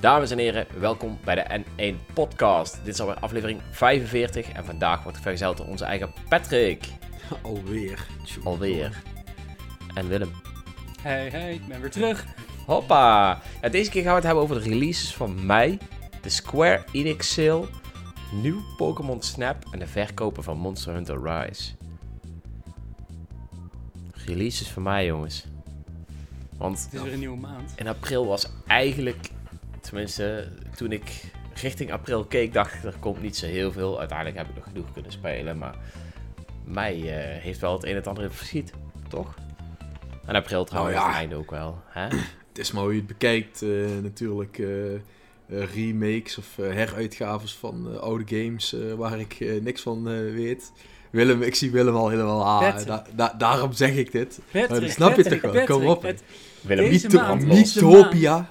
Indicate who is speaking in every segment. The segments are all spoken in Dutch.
Speaker 1: Dames en heren, welkom bij de N1 Podcast. Dit is alweer aflevering 45 en vandaag wordt vergezeld door onze eigen Patrick.
Speaker 2: Alweer.
Speaker 1: Alweer. En Willem.
Speaker 3: Hey, hey, ik ben weer terug.
Speaker 1: Hoppa! Ja, deze keer gaan we het hebben over de releases van mei, de Square Enix sale, nieuw Pokémon Snap en de verkopen van Monster Hunter Rise. Releases van mij, jongens. Want
Speaker 3: Het is weer een nieuwe maand.
Speaker 1: in april was eigenlijk, tenminste toen ik richting april keek, dacht ik er komt niet zo heel veel. Uiteindelijk heb ik nog genoeg kunnen spelen, maar mei eh, heeft wel het een en het ander verschiet, toch? En april trouwens,
Speaker 2: ja.
Speaker 1: het einde ook wel. Hè?
Speaker 2: Het is maar hoe je het bekijkt. eh, natuurlijk eh, eh, remakes of eh, heruitgaves van eh, oude games eh, waar ik eh, niks van eh, weet. Willem, ik zie Willem al helemaal aan.
Speaker 3: Patrick.
Speaker 2: Da- da- daarom zeg ik dit.
Speaker 3: Patrick,
Speaker 2: Maar dat snap je toch wel? Kom op.
Speaker 1: Willem,
Speaker 2: Mythopia.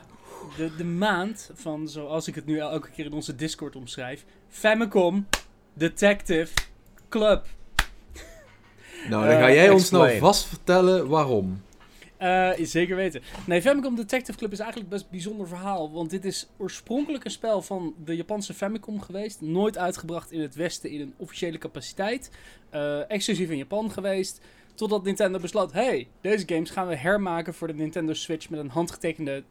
Speaker 3: de, de maand van, zoals ik het nu elke keer in onze Discord omschrijf, Famicom Detective Club.
Speaker 2: Nou, dan
Speaker 3: Eh,
Speaker 2: ga jij ons nou vast vertellen waarom.
Speaker 3: Eh, zeker weten. Nee, Famicom Detective Club is eigenlijk best een bijzonder verhaal. Want dit is oorspronkelijk een spel van de Japanse Famicom geweest. Nooit uitgebracht in het Westen in een officiële capaciteit. Eh, exclusief in Japan geweest. Totdat Nintendo besloot: hey, deze games gaan we hermaken voor de Nintendo Switch met een handgetekende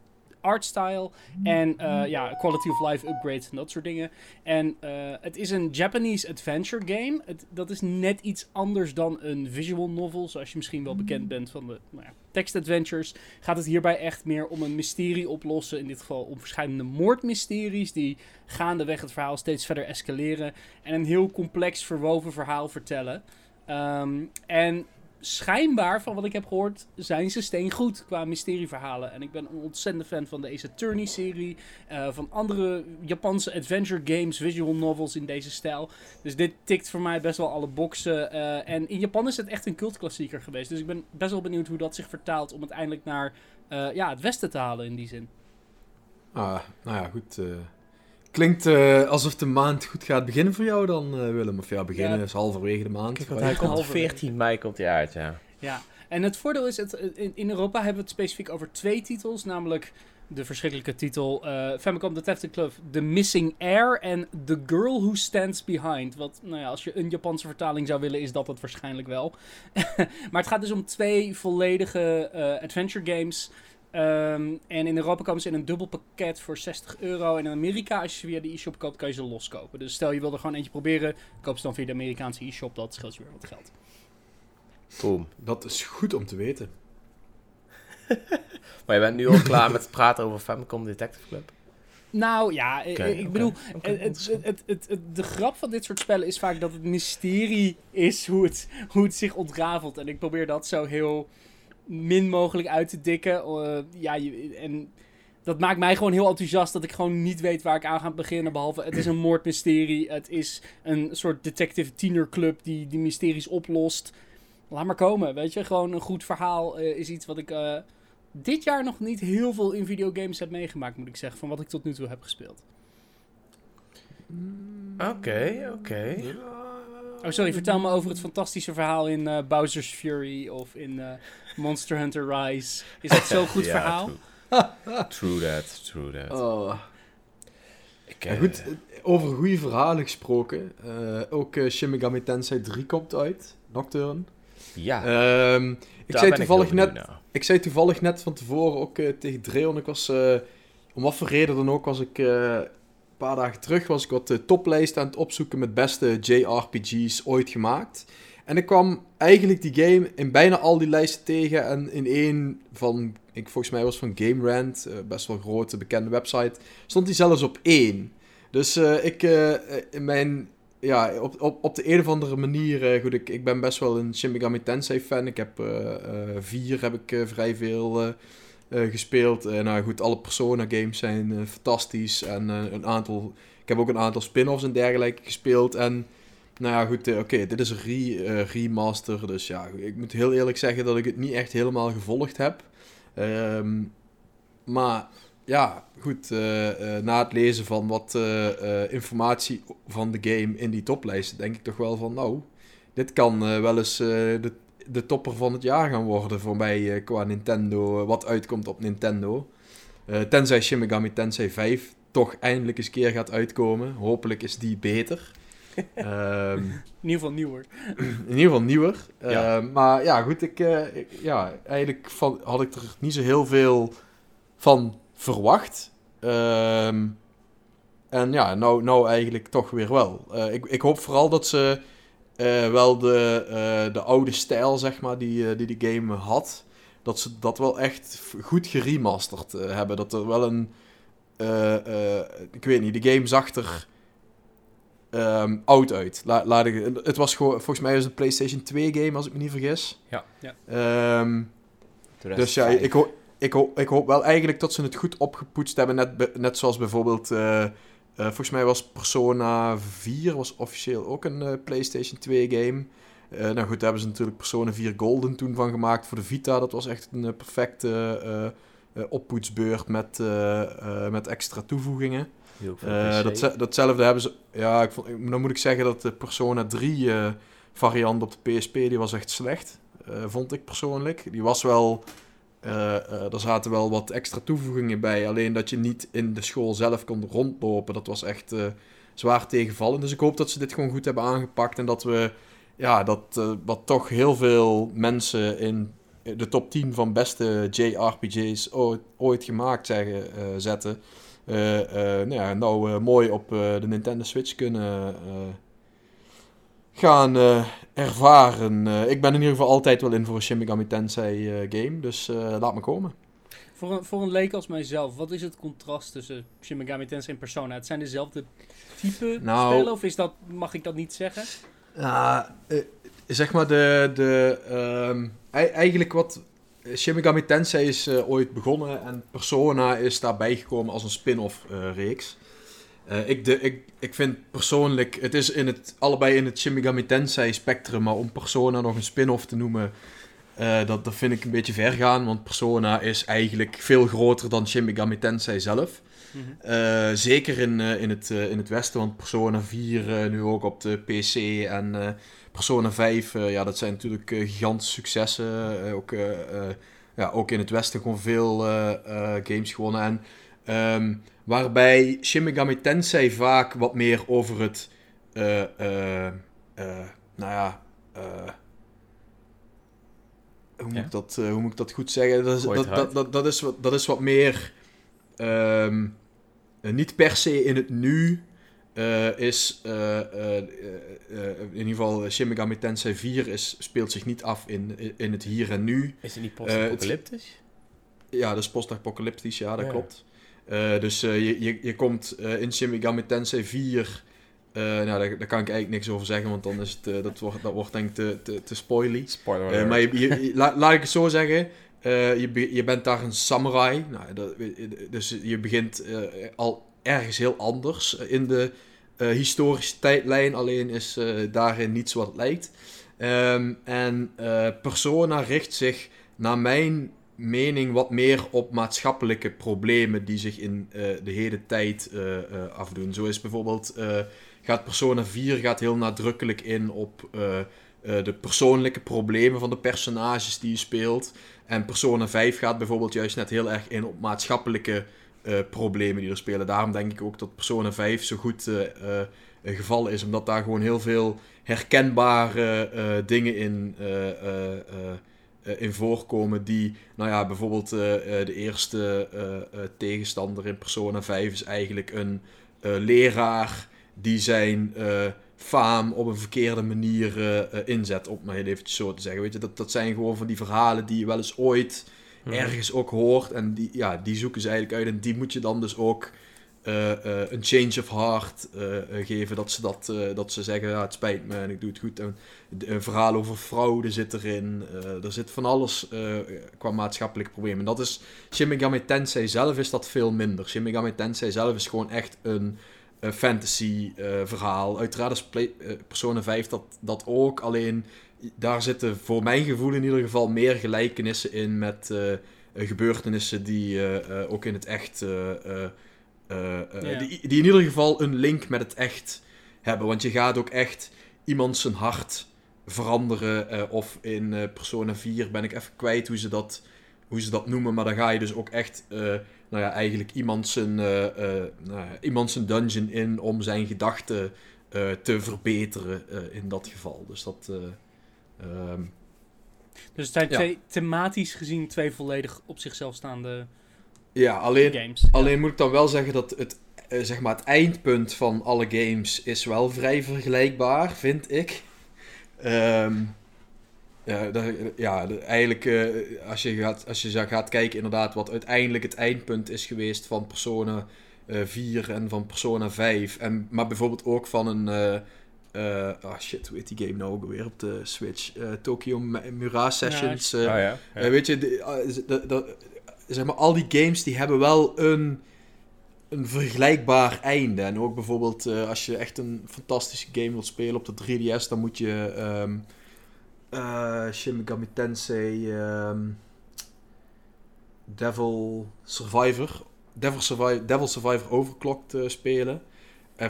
Speaker 3: artstyle. En eh, ja, quality of life upgrades en dat soort dingen. En eh, het is een Japanese adventure game. Het, dat is net iets anders dan een visual novel. Zoals je misschien wel bekend bent van de nou ja, text adventures. Gaat het hierbij echt meer om een mysterie oplossen. In dit geval om verschillende moordmysteries. Die gaandeweg het verhaal steeds verder escaleren. En een heel complex verwoven verhaal vertellen. Ehm, en schijnbaar, van wat ik heb gehoord, zijn ze steengoed qua mysterieverhalen. En ik ben een ontzettende fan van de Ace Attorney-serie. eh, van andere Japanse adventure games, visual novels in deze stijl. Dus dit tikt voor mij best wel alle boxen. eh, en in Japan is het echt een cultklassieker geweest. Dus ik ben best wel benieuwd hoe dat zich vertaalt om uiteindelijk naar eh, ja, het westen te halen in die zin.
Speaker 2: Ah, nou ja, goed. Klinkt eh, alsof de maand goed gaat beginnen voor jou dan, eh, Willem. Of ja, beginnen
Speaker 3: Ja.
Speaker 2: is halverwege de maand.
Speaker 1: Kijk, hij komt
Speaker 3: halverwege.
Speaker 1: 14 mei komt hij uit, ja.
Speaker 3: Ja, en het voordeel is, het, in, Europa hebben we het specifiek over twee titels. Namelijk de verschrikkelijke titel eh, Famicom Detective Club The Missing Heir en The Girl Who Stands Behind. Wat, nou ja, als je een Japanse vertaling zou willen, is dat het waarschijnlijk wel. maar het gaat dus om twee volledige eh, adventure games. Ehm, en in Europa komen ze in een dubbel pakket voor 60 euro. En in Amerika, als je via de e-shop koopt, kan je ze loskopen. Dus stel je wil er gewoon eentje proberen, koop ze dan via de Amerikaanse e-shop. Dat scheelt je weer wat geld.
Speaker 1: Boom.
Speaker 2: Dat is goed om te weten.
Speaker 1: Maar je bent nu al klaar met het praten over Famicom Detective Club?
Speaker 3: Nou ja, eh, ik bedoel,
Speaker 1: oké,
Speaker 3: het, het, het, het, het- de grap van dit soort spellen is vaak dat het mysterie is hoe het, hoe het zich ontrafelt. En ik probeer dat zo heel min mogelijk uit te dikken. Eh, ja, je- en dat maakt mij gewoon heel enthousiast dat ik gewoon niet weet waar ik aan ga beginnen. Behalve het is een moordmysterie, het is een soort detective tienerclub die die mysteries oplost. Laat maar komen, weet je. Gewoon een goed verhaal eh, is iets wat ik eh, dit jaar nog niet heel veel in videogames heb meegemaakt, moet ik zeggen. Van wat ik tot nu toe heb gespeeld.
Speaker 1: Oké, oké.
Speaker 3: Oh, sorry, vertel me over het fantastische verhaal in eh, Bowser's Fury of in eh, Monster Hunter Rise. Is dat zo'n goed
Speaker 1: Ja,
Speaker 3: verhaal?
Speaker 1: True. true that, true that.
Speaker 2: Oh.
Speaker 1: Ik,
Speaker 2: Ja,
Speaker 1: eh,
Speaker 2: goed, over goede verhalen gesproken. eh, ook eh, Shin Megami Tensei 3 komt uit. Nocturne.
Speaker 1: Ja,
Speaker 2: Ehm, ik, zei toevallig net, ik zei toevallig net van tevoren ook eh, tegen Dreon. Ik was, eh, om wat voor reden dan ook, was ik eh, een paar dagen terug was ik wat de toplijst aan het opzoeken met beste JRPG's ooit gemaakt. En ik kwam eigenlijk die game in bijna al die lijsten tegen. En in één van, ik, volgens mij was van Game Rant, eh, best wel grote bekende website, stond die zelfs op één. Dus eh, ik, eh, in mijn, ja, op, op, op de een of andere manier, eh, goed, ik, ik ben best wel een Shin Megami Tensei fan. Ik heb eh, eh, vier, heb ik eh, vrij veel eh, eh, gespeeld. En nou goed, alle Persona games zijn eh, fantastisch. En eh, een aantal, ik heb ook een aantal spin-offs en dergelijke gespeeld. En nou ja, goed, eh, oké, dit is een re, eh, remaster. Dus ja, ik moet heel eerlijk zeggen dat ik het niet echt helemaal gevolgd heb. Ehm, maar ja, goed, eh, eh, na het lezen van wat eh, eh, informatie van de game in die toplijst, denk ik toch wel van, nou, dit kan wel eens de, de topper van het jaar gaan worden voor mij qua Nintendo, wat uitkomt op Nintendo. tenzij Shin Megami Tensei 5 toch eindelijk eens keer gaat uitkomen. Hopelijk is die beter.
Speaker 3: um, in ieder geval nieuwer.
Speaker 2: in ieder geval nieuwer. Ehm, maar ja, goed, ik, ja, eigenlijk van, had ik er niet zo heel veel van verwacht. Ehm, en ja, nou, nou eigenlijk toch weer wel. Uh, ik, ik hoop vooral dat ze uh, wel de, uh, de oude stijl, zeg maar, die, die die game had, dat ze dat wel echt goed geremasterd hebben. Dat er wel een. ik weet niet, de game zag er um, oud uit. La, laat ik, het was gewoon, volgens mij was het een PlayStation 2 game, als ik me niet vergis.
Speaker 3: Ja. ja.
Speaker 2: Um, dus ja, ik hoop ik, hoop, ik hoop wel eigenlijk dat ze het goed opgepoetst hebben. Net, net zoals bijvoorbeeld. Uh, uh, volgens mij was Persona 4 was officieel ook een uh, PlayStation 2 game. nou goed, daar hebben ze natuurlijk Persona 4 Golden toen van gemaakt voor de Vita. Dat was echt een perfecte oppoetsbeurt met, met extra toevoegingen. dat, datzelfde hebben ze. Ja, ik vond, dan moet ik zeggen dat de Persona 3 variant op de PSP die was echt slecht. vond ik persoonlijk. Die was wel er zaten wel wat extra toevoegingen bij. Alleen dat je niet in de school zelf kon rondlopen. Dat was echt uh, zwaar tegenvallen. Dus ik hoop dat ze dit gewoon goed hebben aangepakt. En dat we, ja, dat wat toch heel veel mensen in de top 10 van beste JRPG's ooit, ooit gemaakt zeggen, zetten. nou, ja, nou mooi op de Nintendo Switch kunnen gaan uh, ervaren. Uh, ik ben in ieder geval altijd wel in voor een Shin Megami Tensei uh, game, dus laat me komen.
Speaker 3: Voor een, voor een leek als mijzelf, wat is het contrast tussen Shin Megami Tensei en Persona? Het zijn dezelfde type nou, spellen, of is dat, mag ik dat niet zeggen?
Speaker 2: Ja, zeg maar de... de um, eigenlijk wat... Shin Megami Tensei is ooit begonnen en Persona is daarbij gekomen als een spin-off reeks. Uh, ik, de, ik, ik vind persoonlijk, het is in het, allebei in het Shin Megami Tensei spectrum, maar om Persona nog een spin-off te noemen, uh, dat, dat vind ik een beetje ver gaan, want Persona is eigenlijk veel groter dan Shin Megami Tensei zelf. Mm -hmm. uh, zeker in, in, het, in het westen, want Persona 4 nu ook op de PC en Persona 5, ja, dat zijn natuurlijk gigantische successen. ook, ja, ook in het westen gewoon veel games gewonnen. En um, Waarbij Shin Megami Tensei vaak wat meer over het... Uh, uh, nou ja... hoe, moet Ik dat, hoe moet ik dat goed zeggen? Dat is, dat, dat, dat, dat, is, wat, dat is wat meer... Um, niet per se in het nu... is in ieder geval Shin Megami Tensei 4 is, speelt zich niet af in, in het hier en nu.
Speaker 1: Is het niet post-apocalyptisch?
Speaker 2: ja, dat is post-apocalyptisch, ja, dat ja. klopt. Uh, dus uh, je, je, je komt uh, in Shin Megami Tensei 4... nou, daar, daar, kan ik eigenlijk niks over zeggen, want dan is het, dat, wordt, dat wordt denk ik te, te, te spoily.
Speaker 1: Spoiler
Speaker 2: maar je, je, la, laat ik het zo zeggen. je, je bent daar een samurai. Nou, dat, dus je begint al ergens heel anders in de historische tijdlijn. Alleen is daarin niets wat het lijkt. Um, en Persona richt zich naar mijn mening wat meer op maatschappelijke problemen die zich in uh, de hele tijd uh, uh, afdoen. Zo is bijvoorbeeld, gaat Persona 4 gaat heel nadrukkelijk in op de persoonlijke problemen van de personages die je speelt. En Persona 5 gaat bijvoorbeeld juist net heel erg in op maatschappelijke problemen die er spelen. Daarom denk ik ook dat Persona 5 zo goed gevallen is, omdat daar gewoon heel veel herkenbare dingen in in voorkomen die, nou ja, bijvoorbeeld uh, de eerste tegenstander in Persona 5 is eigenlijk een leraar die zijn faam op een verkeerde manier inzet, om maar heel eventjes zo te zeggen. Weet je, dat, dat zijn gewoon van die verhalen die je wel eens ooit mhm. ergens ook hoort en die, ja, die zoeken ze eigenlijk uit en die moet je dan dus ook uh, uh, een change of heart uh, geven. Dat ze, dat, dat ze zeggen, ja, het spijt me en ik doe het goed. En, een verhaal over fraude zit erin. er zit van alles qua maatschappelijke problemen. En dat is, Shin Megami Tensei zelf is dat veel minder. Shin Megami Tensei zelf is gewoon echt een fantasy verhaal. Uiteraard is Play, Persona 5 dat, dat ook. Alleen daar zitten voor mijn gevoel in ieder geval meer gelijkenissen in met gebeurtenissen die ook in het echt uh, die, die, in ieder geval een link met het echt hebben. Want je gaat ook echt iemand zijn hart veranderen. eh, of in eh, Persona 4 ben ik even kwijt hoe ze, dat, hoe ze dat noemen. Maar dan ga je dus ook echt, eh, nou ja, eigenlijk iemand zijn, eh, eh, nou ja, iemand zijn dungeon in om zijn gedachten eh, te verbeteren eh, in dat geval. Dus dat... eh, ehm,
Speaker 3: Dus het zijn
Speaker 2: Ja.
Speaker 3: twee, thematisch gezien twee volledig op zichzelf staande
Speaker 2: ja, alleen,
Speaker 3: games.
Speaker 2: Alleen moet ik dan wel zeggen dat het, eh, zeg maar het eindpunt van alle games is wel vrij vergelijkbaar, vind ik. Ehm, ja, daar- ja eigenlijk eh, als, je gaat, als je gaat kijken inderdaad wat uiteindelijk het eindpunt is geweest van Persona eh 4 en van Persona 5. En, maar bijvoorbeeld ook van een... eh eh, ah shit, hoe heet die game nou ook alweer op de Switch? Eh, Tokyo Mirage Sessions. eh,
Speaker 1: oh ja. ja.
Speaker 2: eh, weet je, de- eh, z- de- de- zeg maar, al die games die hebben wel een, een vergelijkbaar einde. En ook bijvoorbeeld eh, als je echt een fantastische game wilt spelen op de 3DS, dan moet je eh, Shin Megami Tensei ehm, Devil Survivor, Devil Survivor, Devil Survivor Overclocked eh, spelen.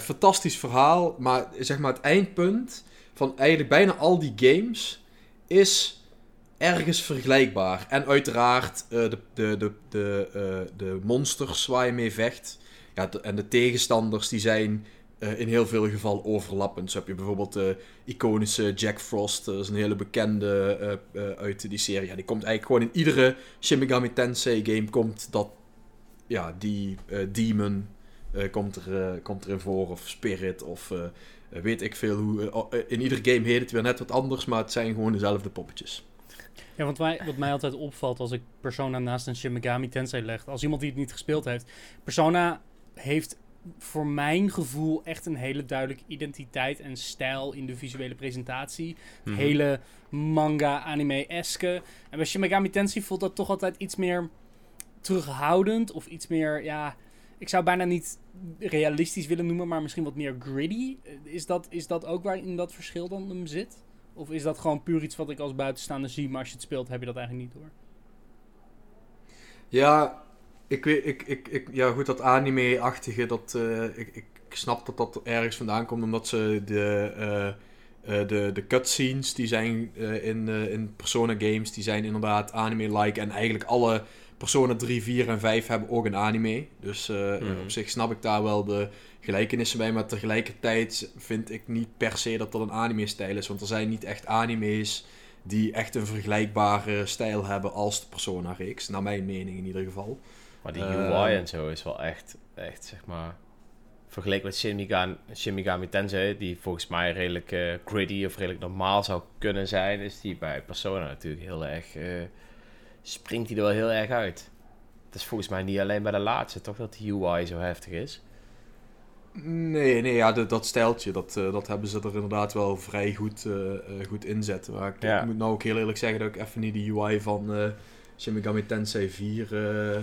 Speaker 2: Fantastisch verhaal, maar zeg maar het eindpunt van eigenlijk bijna al die games is ergens vergelijkbaar. En uiteraard eh, de, de, de, de, eh, de monsters waar je mee vecht. Ja, en de tegenstanders die zijn eh, in heel veel gevallen overlappend. Zo heb je bijvoorbeeld de iconische Jack Frost. Dat is een hele bekende uit die serie. Ja, die komt eigenlijk gewoon in iedere Shin Megami Tensei game komt dat... Ja, die demon komt, er, komt erin voor. Of spirit of... weet ik veel hoe. in iedere game heet het weer net wat anders, maar het zijn gewoon dezelfde poppetjes.
Speaker 3: Ja, want wij, wat mij altijd opvalt als ik Persona naast een Shin Megami Tensei leg, als iemand die het niet gespeeld heeft, Persona heeft voor mijn gevoel echt een hele duidelijke identiteit en stijl in de visuele presentatie.
Speaker 1: Mhm.
Speaker 3: Hele manga, anime-eske. En bij Shin Megami Tensei voelt dat toch altijd iets meer terughoudend of iets meer, ja... Ik zou bijna niet realistisch willen noemen, maar misschien wat meer gritty. Is dat, is dat ook waarin dat verschil dan hem zit? Of is dat gewoon puur iets wat ik als buitenstaander zie, maar als je het speelt heb je dat eigenlijk niet door?
Speaker 2: Ja, ik weet, ik, ik, ik, ja goed, dat anime-achtige, dat, eh, ik, ik snap dat dat ergens vandaan komt, omdat ze de, eh, eh, de, de cutscenes die zijn eh, in, eh, in Persona games, die zijn inderdaad anime-like. En eigenlijk alle Persona 3, 4 en 5 hebben ook een anime. Dus eh,
Speaker 1: Mhm.
Speaker 2: op zich snap ik daar wel de gelijkenissen bij, maar tegelijkertijd vind ik niet per se dat dat een anime-stijl is, want er zijn niet echt anime's die echt een vergelijkbare stijl hebben als de Persona-reeks. Naar mijn mening in ieder geval.
Speaker 1: Maar die
Speaker 2: Ehm.
Speaker 1: UI en zo is wel echt, echt zeg maar... Vergeleken met Shin Megami, Shin Megami Tensei, die volgens mij redelijk eh, gritty of redelijk normaal zou kunnen zijn, is die bij Persona natuurlijk heel erg... eh, springt die er wel heel erg uit. Het is volgens mij niet alleen bij de laatste, toch, dat die UI zo heftig is.
Speaker 2: Nee, nee ja, dat, dat stijltje, dat, eh, dat hebben ze er inderdaad wel vrij goed, eh, eh, goed inzetten. Maar ik,
Speaker 1: Ja.
Speaker 2: ik moet nou ook heel eerlijk zeggen dat ik even niet de UI van eh Shin Megami Tensei 4... eh,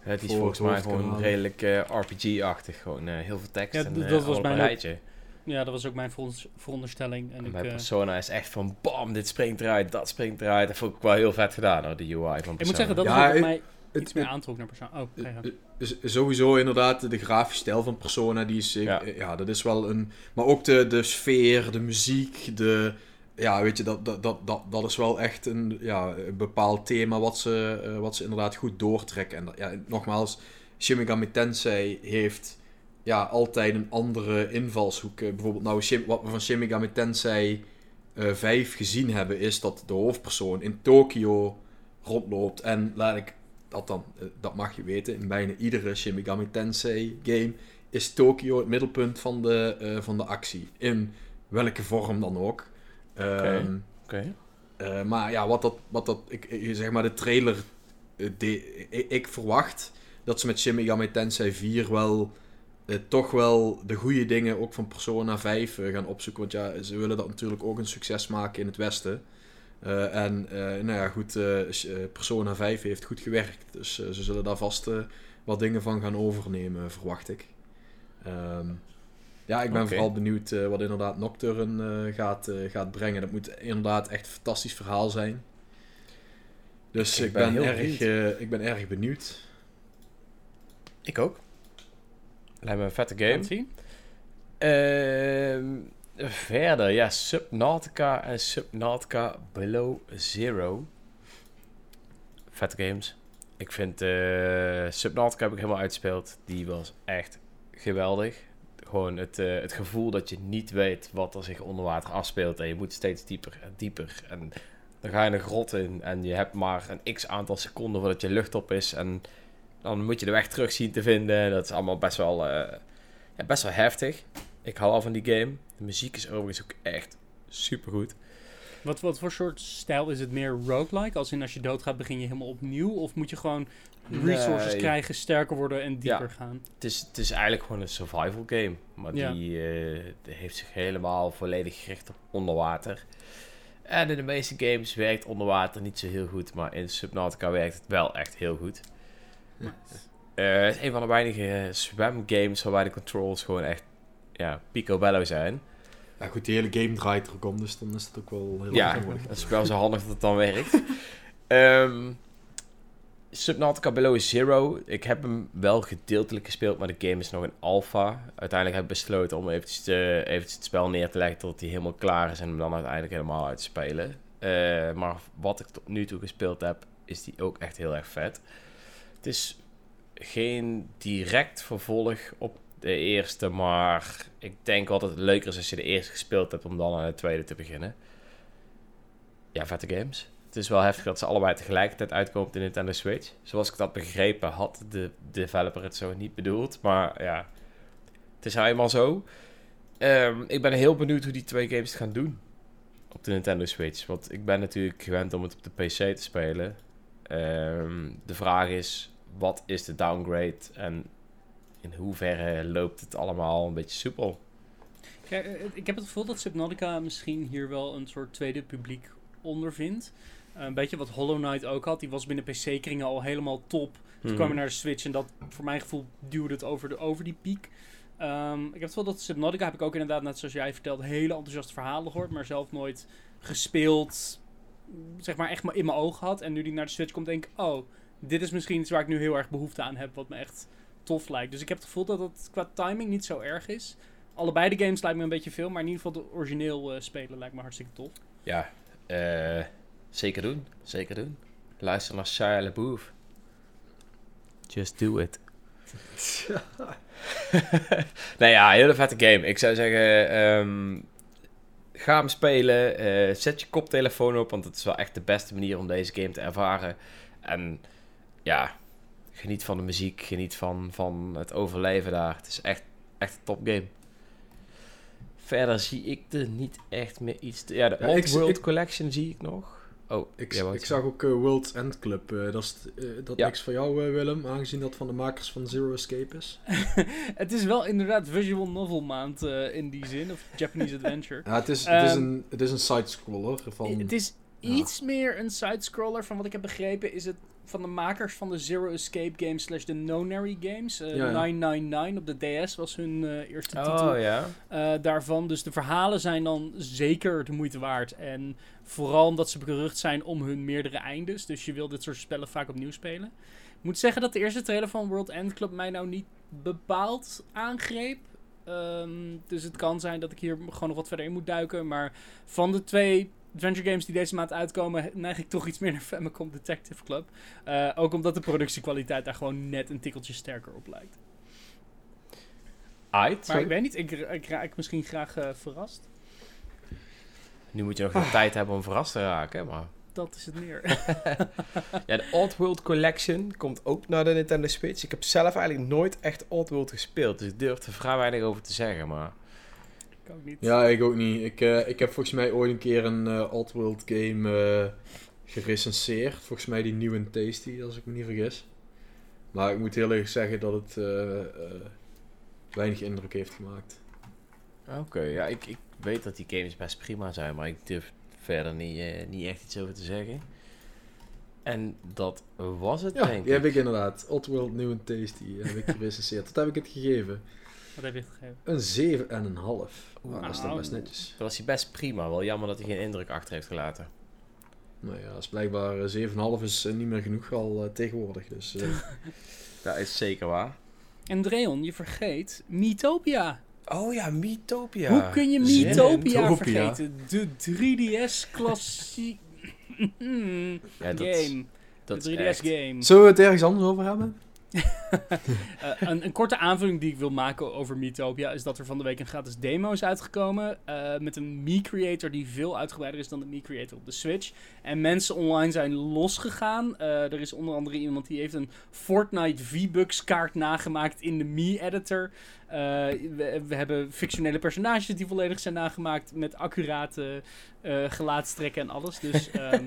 Speaker 1: Het is volgens mij gewoon
Speaker 2: halen.
Speaker 1: redelijk eh, RPG-achtig. Gewoon eh, heel veel tekst
Speaker 3: Ja,
Speaker 1: en eh,
Speaker 3: dat was mijn
Speaker 1: rijtje.
Speaker 3: Ja, dat was ook mijn veronderst- veronderstelling. En ik, eh,
Speaker 1: Persona is echt van bam, dit springt eruit, dat springt eruit. Dat vond ik wel heel vet gedaan hoor, de UI van Persona.
Speaker 3: ik moet zeggen, dat
Speaker 2: Ja,
Speaker 3: is
Speaker 2: het-
Speaker 3: mij
Speaker 2: het-
Speaker 3: iets meer aantrok naar persoon. Oh, gang.
Speaker 2: Z- Sowieso inderdaad, de grafische stijl van Persona, die is, eh,
Speaker 1: Ja.
Speaker 2: ja. dat is wel een... Maar ook de, de sfeer, de muziek, de... Ja, weet je, dat, dat, dat, dat, dat is wel echt een, ja, een bepaald thema wat ze, eh, wat ze inderdaad goed doortrekken. En dat- ja, nogmaals, Shin Megami Tensei heeft ja, altijd een andere invalshoek. Eh, bijvoorbeeld nou, wat we van Shin Megami Tensei eh 5 gezien hebben, is dat de hoofdpersoon in Tokio rondloopt. En laat ik dat dan, eh, dat mag je weten, in bijna iedere Shin Megami Tensei game is Tokio het middelpunt van de, eh, van de actie. In welke vorm dan ook. Ehm,
Speaker 1: Oké.
Speaker 2: eh, maar ja, wat dat, wat dat ik, ik- zeg maar de trailer, de, ik, ik verwacht dat ze met Shin Megami Tensei 4 wel toch wel de goede dingen ook van Persona 5 eh, gaan opzoeken. Want ja, ze willen dat natuurlijk ook een succes maken in het Westen. Eh, en eh, nou ja, goed, eh, Persona 5 heeft goed gewerkt. Dus eh, ze zullen daar vast eh, wat dingen van gaan overnemen, verwacht ik. Ehm, ja, ik ben vooral benieuwd eh, wat inderdaad Nocturne eh, gaat, eh, gaat brengen. Dat moet inderdaad echt een fantastisch verhaal zijn. Dus
Speaker 1: Ik
Speaker 2: ik,
Speaker 1: ben
Speaker 2: ben,
Speaker 1: heel
Speaker 2: erg, eh, ik ben erg benieuwd.
Speaker 1: Ik ook. Lijkt me een vette game.
Speaker 3: het zien?
Speaker 1: Ehm, Verder, ja, Subnautica en Subnautica Below Zero. Vette games. Ik vind eh Subnautica heb ik helemaal uitgespeeld. Die was echt geweldig. Gewoon het, eh, het gevoel dat je niet weet wat er zich onder water afspeelt. En je moet steeds dieper en dieper. En dan ga je een grot in en je hebt maar een x aantal seconden voordat je lucht op is. En dan moet je de weg terug zien te vinden. Dat is allemaal best wel, eh, best wel heftig. Ik hou al van die game. De muziek is overigens ook echt supergoed.
Speaker 3: Wat, wat voor soort stijl is het meer roguelike? Als in als je doodgaat begin je helemaal opnieuw? Of moet je gewoon resources
Speaker 1: Nee.
Speaker 3: krijgen, sterker worden en dieper
Speaker 1: Ja.
Speaker 3: gaan?
Speaker 1: Het is, het is eigenlijk gewoon een survival game. Maar
Speaker 3: Ja.
Speaker 1: die, eh, die heeft zich helemaal volledig gericht op onderwater. En in de meeste games werkt onderwater niet zo heel goed. Maar in Subnautica werkt het wel echt heel goed. Eh, het is een van de weinige zwemgames waarbij de controls gewoon echt ja, picobello zijn.
Speaker 2: Ja, goed, die hele game draait er ook om, dus dan is het ook wel heel
Speaker 1: Ja, dat is wel zo handig dat het dan werkt. Ehm Subnautica Below Zero. Ik heb hem wel gedeeltelijk gespeeld, maar de game is nog een alpha. Uiteindelijk heb ik besloten om eventjes, te, eventjes het spel neer te leggen tot hij helemaal klaar is en hem dan uiteindelijk helemaal uit te spelen. Eh, maar wat ik tot nu toe gespeeld heb, is die ook echt heel erg vet. Het is geen direct vervolg op de eerste, maar ik denk dat het leuker is als je de eerste gespeeld hebt om dan aan de tweede te beginnen. Ja, vette games. Het is wel heftig dat ze allebei tegelijkertijd uitkomen op de Nintendo Switch. Zoals ik dat begrepen had de developer het zo niet bedoeld. Maar ja, het is nou eenmaal zo. Ehm, ik ben heel benieuwd hoe die twee games het gaan doen op de Nintendo Switch. Want ik ben natuurlijk gewend om het op de PC te spelen. Ehm, de vraag is, wat is de downgrade en in hoeverre loopt het allemaal een beetje soepel?
Speaker 3: Kijk, eh, ik heb het gevoel dat Subnautica misschien hier wel een soort tweede publiek ondervindt. Eh, een beetje wat Hollow Knight ook had. Die was binnen PC-kringen al helemaal top. Toen kwam je naar de Switch en dat, voor mijn gevoel, duwde het over, de, over die piek. Ehm, ik heb het gevoel dat Subnautica heb ik ook inderdaad, net zoals jij vertelt, hele enthousiaste verhalen gehoord, maar zelf nooit gespeeld, zeg maar echt maar in mijn ogen had. En nu die naar de Switch komt, denk ik, oh, dit is misschien iets waar ik nu heel erg behoefte aan heb, wat me echt Dus ik heb het gevoel dat het qua timing niet zo erg is. Allebei de games lijkt me een beetje veel, maar in ieder geval de origineel eh, spelen lijkt me hartstikke tof.
Speaker 1: Ja, eh, zeker doen. Zeker doen. Luister naar Shia LaBeouf. Just do it. nou ja, hele vette game. Ik zou zeggen, ehm, ga hem spelen. eh, zet je koptelefoon op, want het is wel echt de beste manier om deze game te ervaren. En ja, geniet van de muziek, geniet van, van het overleven daar. Het is echt, echt een topgame. Verder zie ik er niet echt meer iets... Te... Ja, de
Speaker 2: Ja,
Speaker 1: Old
Speaker 2: ik-
Speaker 1: World
Speaker 2: ik-
Speaker 1: Collection zie ik nog. Oh,
Speaker 2: Ik, ik zag ook eh, World's End Club. eh, dat is eh, dat
Speaker 1: Ja.
Speaker 2: niks voor jou, Willem, aangezien dat van de makers van Zero Escape is.
Speaker 3: het is wel inderdaad visual novel maand eh, in die zin, of Japanese adventure.
Speaker 2: Ja, het is, het is
Speaker 3: Ehm,
Speaker 2: een, het is een side-scroller van...
Speaker 3: Het is
Speaker 2: ja.
Speaker 3: iets meer een sidescroller. Van wat ik heb begrepen is het van de makers van de Zero Escape games slash de Nonary games. Eh,
Speaker 2: Ja, ja.
Speaker 3: 999 op de DS was hun eh, eerste titel
Speaker 1: Oh ja.
Speaker 3: eh, daarvan. Dus de verhalen zijn dan zeker de moeite waard. En vooral omdat ze berucht zijn om hun meerdere eindes. Dus je wil dit soort spellen vaak opnieuw spelen. Ik moet zeggen dat de eerste trailer van World End Club mij nou niet bepaald aangreep. Ehm, dus het kan zijn dat ik hier gewoon nog wat verder in moet duiken. Maar van de twee adventure games die deze maand uitkomen, neig ik toch iets meer naar Famicom Detective Club. Eh, ook omdat de productiekwaliteit daar gewoon net een tikkeltje sterker op lijkt.
Speaker 1: Aight.
Speaker 3: Maar ik weet niet, ik, ik raak misschien graag eh, verrast.
Speaker 1: Nu moet je nog veel tijd hebben om verrast te raken, maar...
Speaker 3: Dat is het meer.
Speaker 1: Ja, de Old World Collection komt ook naar de Nintendo Switch. Ik heb zelf eigenlijk nooit echt Old World gespeeld, dus ik durf er vrij weinig over te zeggen, maar...
Speaker 3: ik ook niet.
Speaker 2: Ja, ik ook niet. Ik, eh, ik heb volgens mij ooit een keer een eh Oddworld game eh gerecenseerd. Volgens mij die New and Tasty, als ik me niet vergis. Maar ik moet heel erg zeggen dat het eh, eh, weinig indruk heeft gemaakt.
Speaker 1: Oké, ja, ik, ik weet dat die games best prima zijn, maar ik durf verder niet, eh, niet echt iets over te zeggen. En dat was het,
Speaker 2: Ja,
Speaker 1: denk
Speaker 2: die heb
Speaker 1: ik.
Speaker 2: inderdaad. Oddworld New and Tasty heb ik gerecenseerd. Wat heb ik het gegeven?
Speaker 3: Wat heb je gegeven?
Speaker 2: Een 7,5. en een half.
Speaker 1: Oeh.
Speaker 2: Nou, dat is dan best netjes.
Speaker 1: Dat was hij best prima. Wel jammer dat hij geen indruk achter heeft gelaten.
Speaker 2: Nou ja, is blijkbaar eh, 7,5 is eh, niet meer genoeg al eh, tegenwoordig. Dus eh,
Speaker 1: Dat is zeker waar.
Speaker 3: En Dreon, je vergeet Miitopia.
Speaker 1: Oh ja, Miitopia.
Speaker 3: Hoe kun je Miitopia. vergeten? De 3DS klassiek
Speaker 1: Ja,
Speaker 3: game.
Speaker 1: dat
Speaker 3: de
Speaker 1: is
Speaker 3: 3DS
Speaker 1: echt...
Speaker 3: game.
Speaker 2: Zullen we het ergens anders over hebben?
Speaker 3: Eh, een, een korte aanvulling die ik wil maken over Miitopia is dat er van de week een gratis demo is uitgekomen. eh, met een Mii-creator die veel uitgebreider is dan de Mii-creator op de Switch. En mensen online zijn losgegaan. Eh, er is onder andere iemand die heeft een Fortnite V-Bucks kaart nagemaakt in de Mii-editor. We, we hebben fictionele personages die volledig zijn nagemaakt met accurate gelaatstrekken en alles. Dus ehm,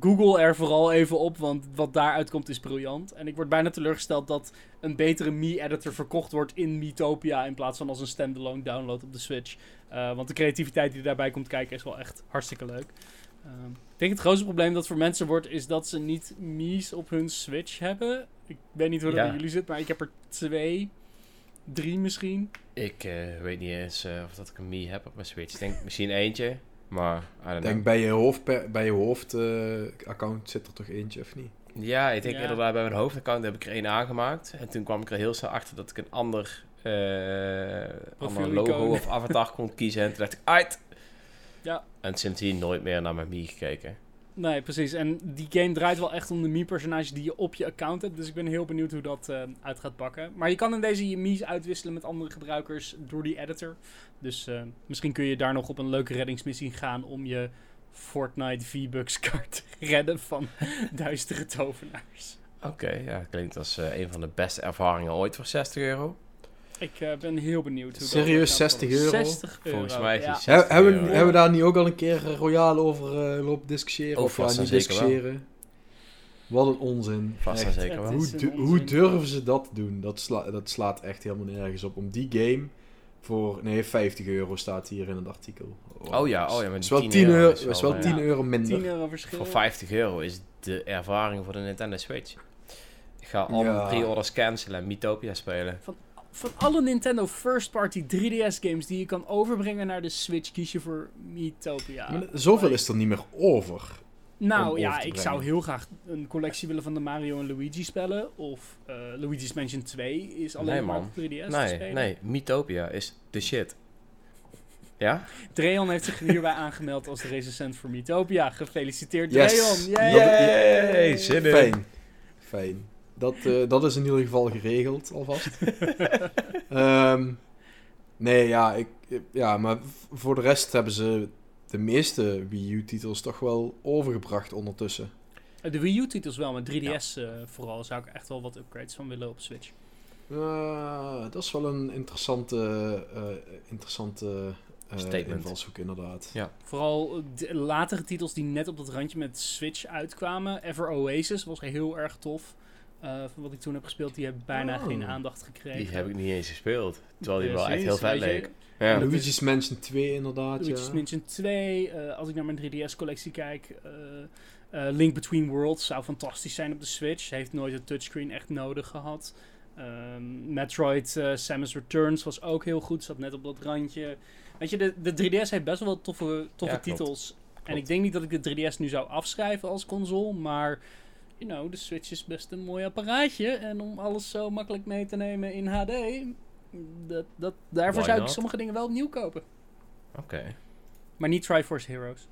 Speaker 3: Google er vooral even op, want wat daaruit komt is briljant. En ik word bijna teleurgesteld dat een betere Mii-editor verkocht wordt in Miitopia in plaats van als een standalone download op de Switch. Eh, want de creativiteit die daarbij komt kijken is wel echt hartstikke leuk. Ehm, ik denk het grootste probleem dat voor mensen wordt is dat ze niet Mii's op hun Switch hebben. Ik weet niet hoe dat
Speaker 1: Ja.
Speaker 3: bij jullie zit, maar ik heb er twee, drie misschien.
Speaker 1: Ik eh, weet niet eens eh, of dat ik een Mii heb op mijn Switch. Ik denk misschien eentje, maar
Speaker 2: Ik denk bij je hoofd, bij je hoofdaccount zit er toch eentje, of niet?
Speaker 1: Ja, ik denk
Speaker 3: Ja.
Speaker 1: inderdaad bij mijn hoofdaccount heb ik er één aangemaakt. En toen kwam ik er heel snel achter dat ik een ander, eh ander logo of avatar kon kiezen. En toen dacht ik, uit!
Speaker 3: Ja.
Speaker 1: En sindsdien nooit meer naar mijn Mii gekeken.
Speaker 3: Nee, precies. En die game draait wel echt om de Mii-personages die je op je account hebt. Dus ik ben heel benieuwd hoe dat eh, uit gaat pakken. Maar je kan in deze je Mii's uitwisselen met andere gebruikers door die editor. Dus eh, misschien kun je daar nog op een leuke reddingsmissie gaan om je Fortnite V-Bucks kaart te redden van duistere tovenaars.
Speaker 1: Oké, ja, klinkt als eh, een van de beste ervaringen ooit voor 60 euro.
Speaker 3: Ik eh, ben heel benieuwd hoe
Speaker 2: Serieus,
Speaker 3: dat gaat
Speaker 2: 60
Speaker 3: vallen.
Speaker 2: euro?
Speaker 3: 60 euro.
Speaker 1: Volgens mij is
Speaker 3: ja.
Speaker 1: die
Speaker 2: He-
Speaker 1: 60
Speaker 2: hebben,
Speaker 1: euro.
Speaker 2: hebben we daar niet ook al een keer royaal over eh, lopen discussiëren?
Speaker 1: Oh,
Speaker 2: of ja, niet
Speaker 1: wel.
Speaker 2: Wat een onzin.
Speaker 1: Vast en zeker wel.
Speaker 2: Hoe,
Speaker 3: onzin.
Speaker 2: hoe durven ze dat te doen? Dat, sla- dat slaat echt helemaal nergens op. Om die game voor, nee, 50 euro staat hier in het artikel.
Speaker 1: Oh ja, oh ja, maar
Speaker 2: is wel
Speaker 1: 10
Speaker 2: 10
Speaker 1: euro
Speaker 2: euro,
Speaker 1: is
Speaker 2: is
Speaker 1: wel,
Speaker 2: wel
Speaker 1: eh,
Speaker 2: 10
Speaker 3: Ja.
Speaker 2: euro minder.
Speaker 3: 10 euro verschil.
Speaker 1: Voor 50 euro is de ervaring voor de Nintendo Switch. Ik ga al
Speaker 2: Ja.
Speaker 1: mijn pre-orders cancelen en Miitopia spelen.
Speaker 3: Van alle Nintendo first-party 3DS games die je kan overbrengen naar de Switch, kies je voor Miitopia.
Speaker 2: Maar zoveel is er niet meer over.
Speaker 3: Nou ja,
Speaker 2: te
Speaker 3: ik
Speaker 2: brengen.
Speaker 3: zou heel graag een collectie willen van de Mario en Luigi spellen. Of eh, Luigi's Mansion 2 is alleen
Speaker 1: Nee,
Speaker 3: maar op 3DS te
Speaker 1: Nee,
Speaker 3: spelen.
Speaker 1: nee, Miitopia is de shit. Ja?
Speaker 3: Dreon heeft zich hierbij aangemeld als de recensent voor Miitopia. Gefeliciteerd
Speaker 2: Yes.
Speaker 3: Dreon! Yay!
Speaker 1: Yay, zin in.
Speaker 2: Fijn. Fijn. Dat, eh, dat is in ieder geval geregeld, alvast. Ehm, nee, ja, ik, ja, maar voor de rest hebben ze de meeste Wii U-titels toch wel overgebracht ondertussen.
Speaker 3: De Wii U-titels wel, maar 3DS eh, vooral zou ik echt wel wat upgrades van willen op Switch.
Speaker 2: Eh, dat is wel een interessante, eh, interessante eh,
Speaker 1: Statement.
Speaker 2: invalshoek, inderdaad.
Speaker 3: Vooral eh, de latere titels die net op dat randje met Switch uitkwamen. Ever Oasis was heel erg tof. Eh, van wat ik toen heb gespeeld, die hebben bijna
Speaker 2: Oh.
Speaker 3: geen aandacht gekregen.
Speaker 1: Die heb ik niet eens gespeeld. Terwijl die wel echt heel vet
Speaker 3: je.
Speaker 1: leek. Ja.
Speaker 2: Luigi's Mansion 2, inderdaad.
Speaker 3: Luigi's
Speaker 2: ja.
Speaker 3: Mansion 2. eh, als ik naar mijn 3DS-collectie kijk. eh, eh, Link Between Worlds zou fantastisch zijn op de Switch. Heeft nooit een touchscreen echt nodig gehad. Ehm, Metroid eh, Samus Returns was ook heel goed. Zat net op dat randje. Weet je, de, de 3DS heeft best wel wat toffe, toffe
Speaker 1: Ja, klopt.
Speaker 3: titels. En
Speaker 1: Klopt.
Speaker 3: ik denk niet dat ik de 3DS nu zou afschrijven als console. Maar, you know, de Switch is best een mooi apparaatje. En om alles zo makkelijk mee te nemen in HD... Dat, dat, daarvoor
Speaker 1: Why
Speaker 3: zou ik sommige dingen wel opnieuw kopen.
Speaker 1: Oké.
Speaker 3: Maar niet Triforce Heroes.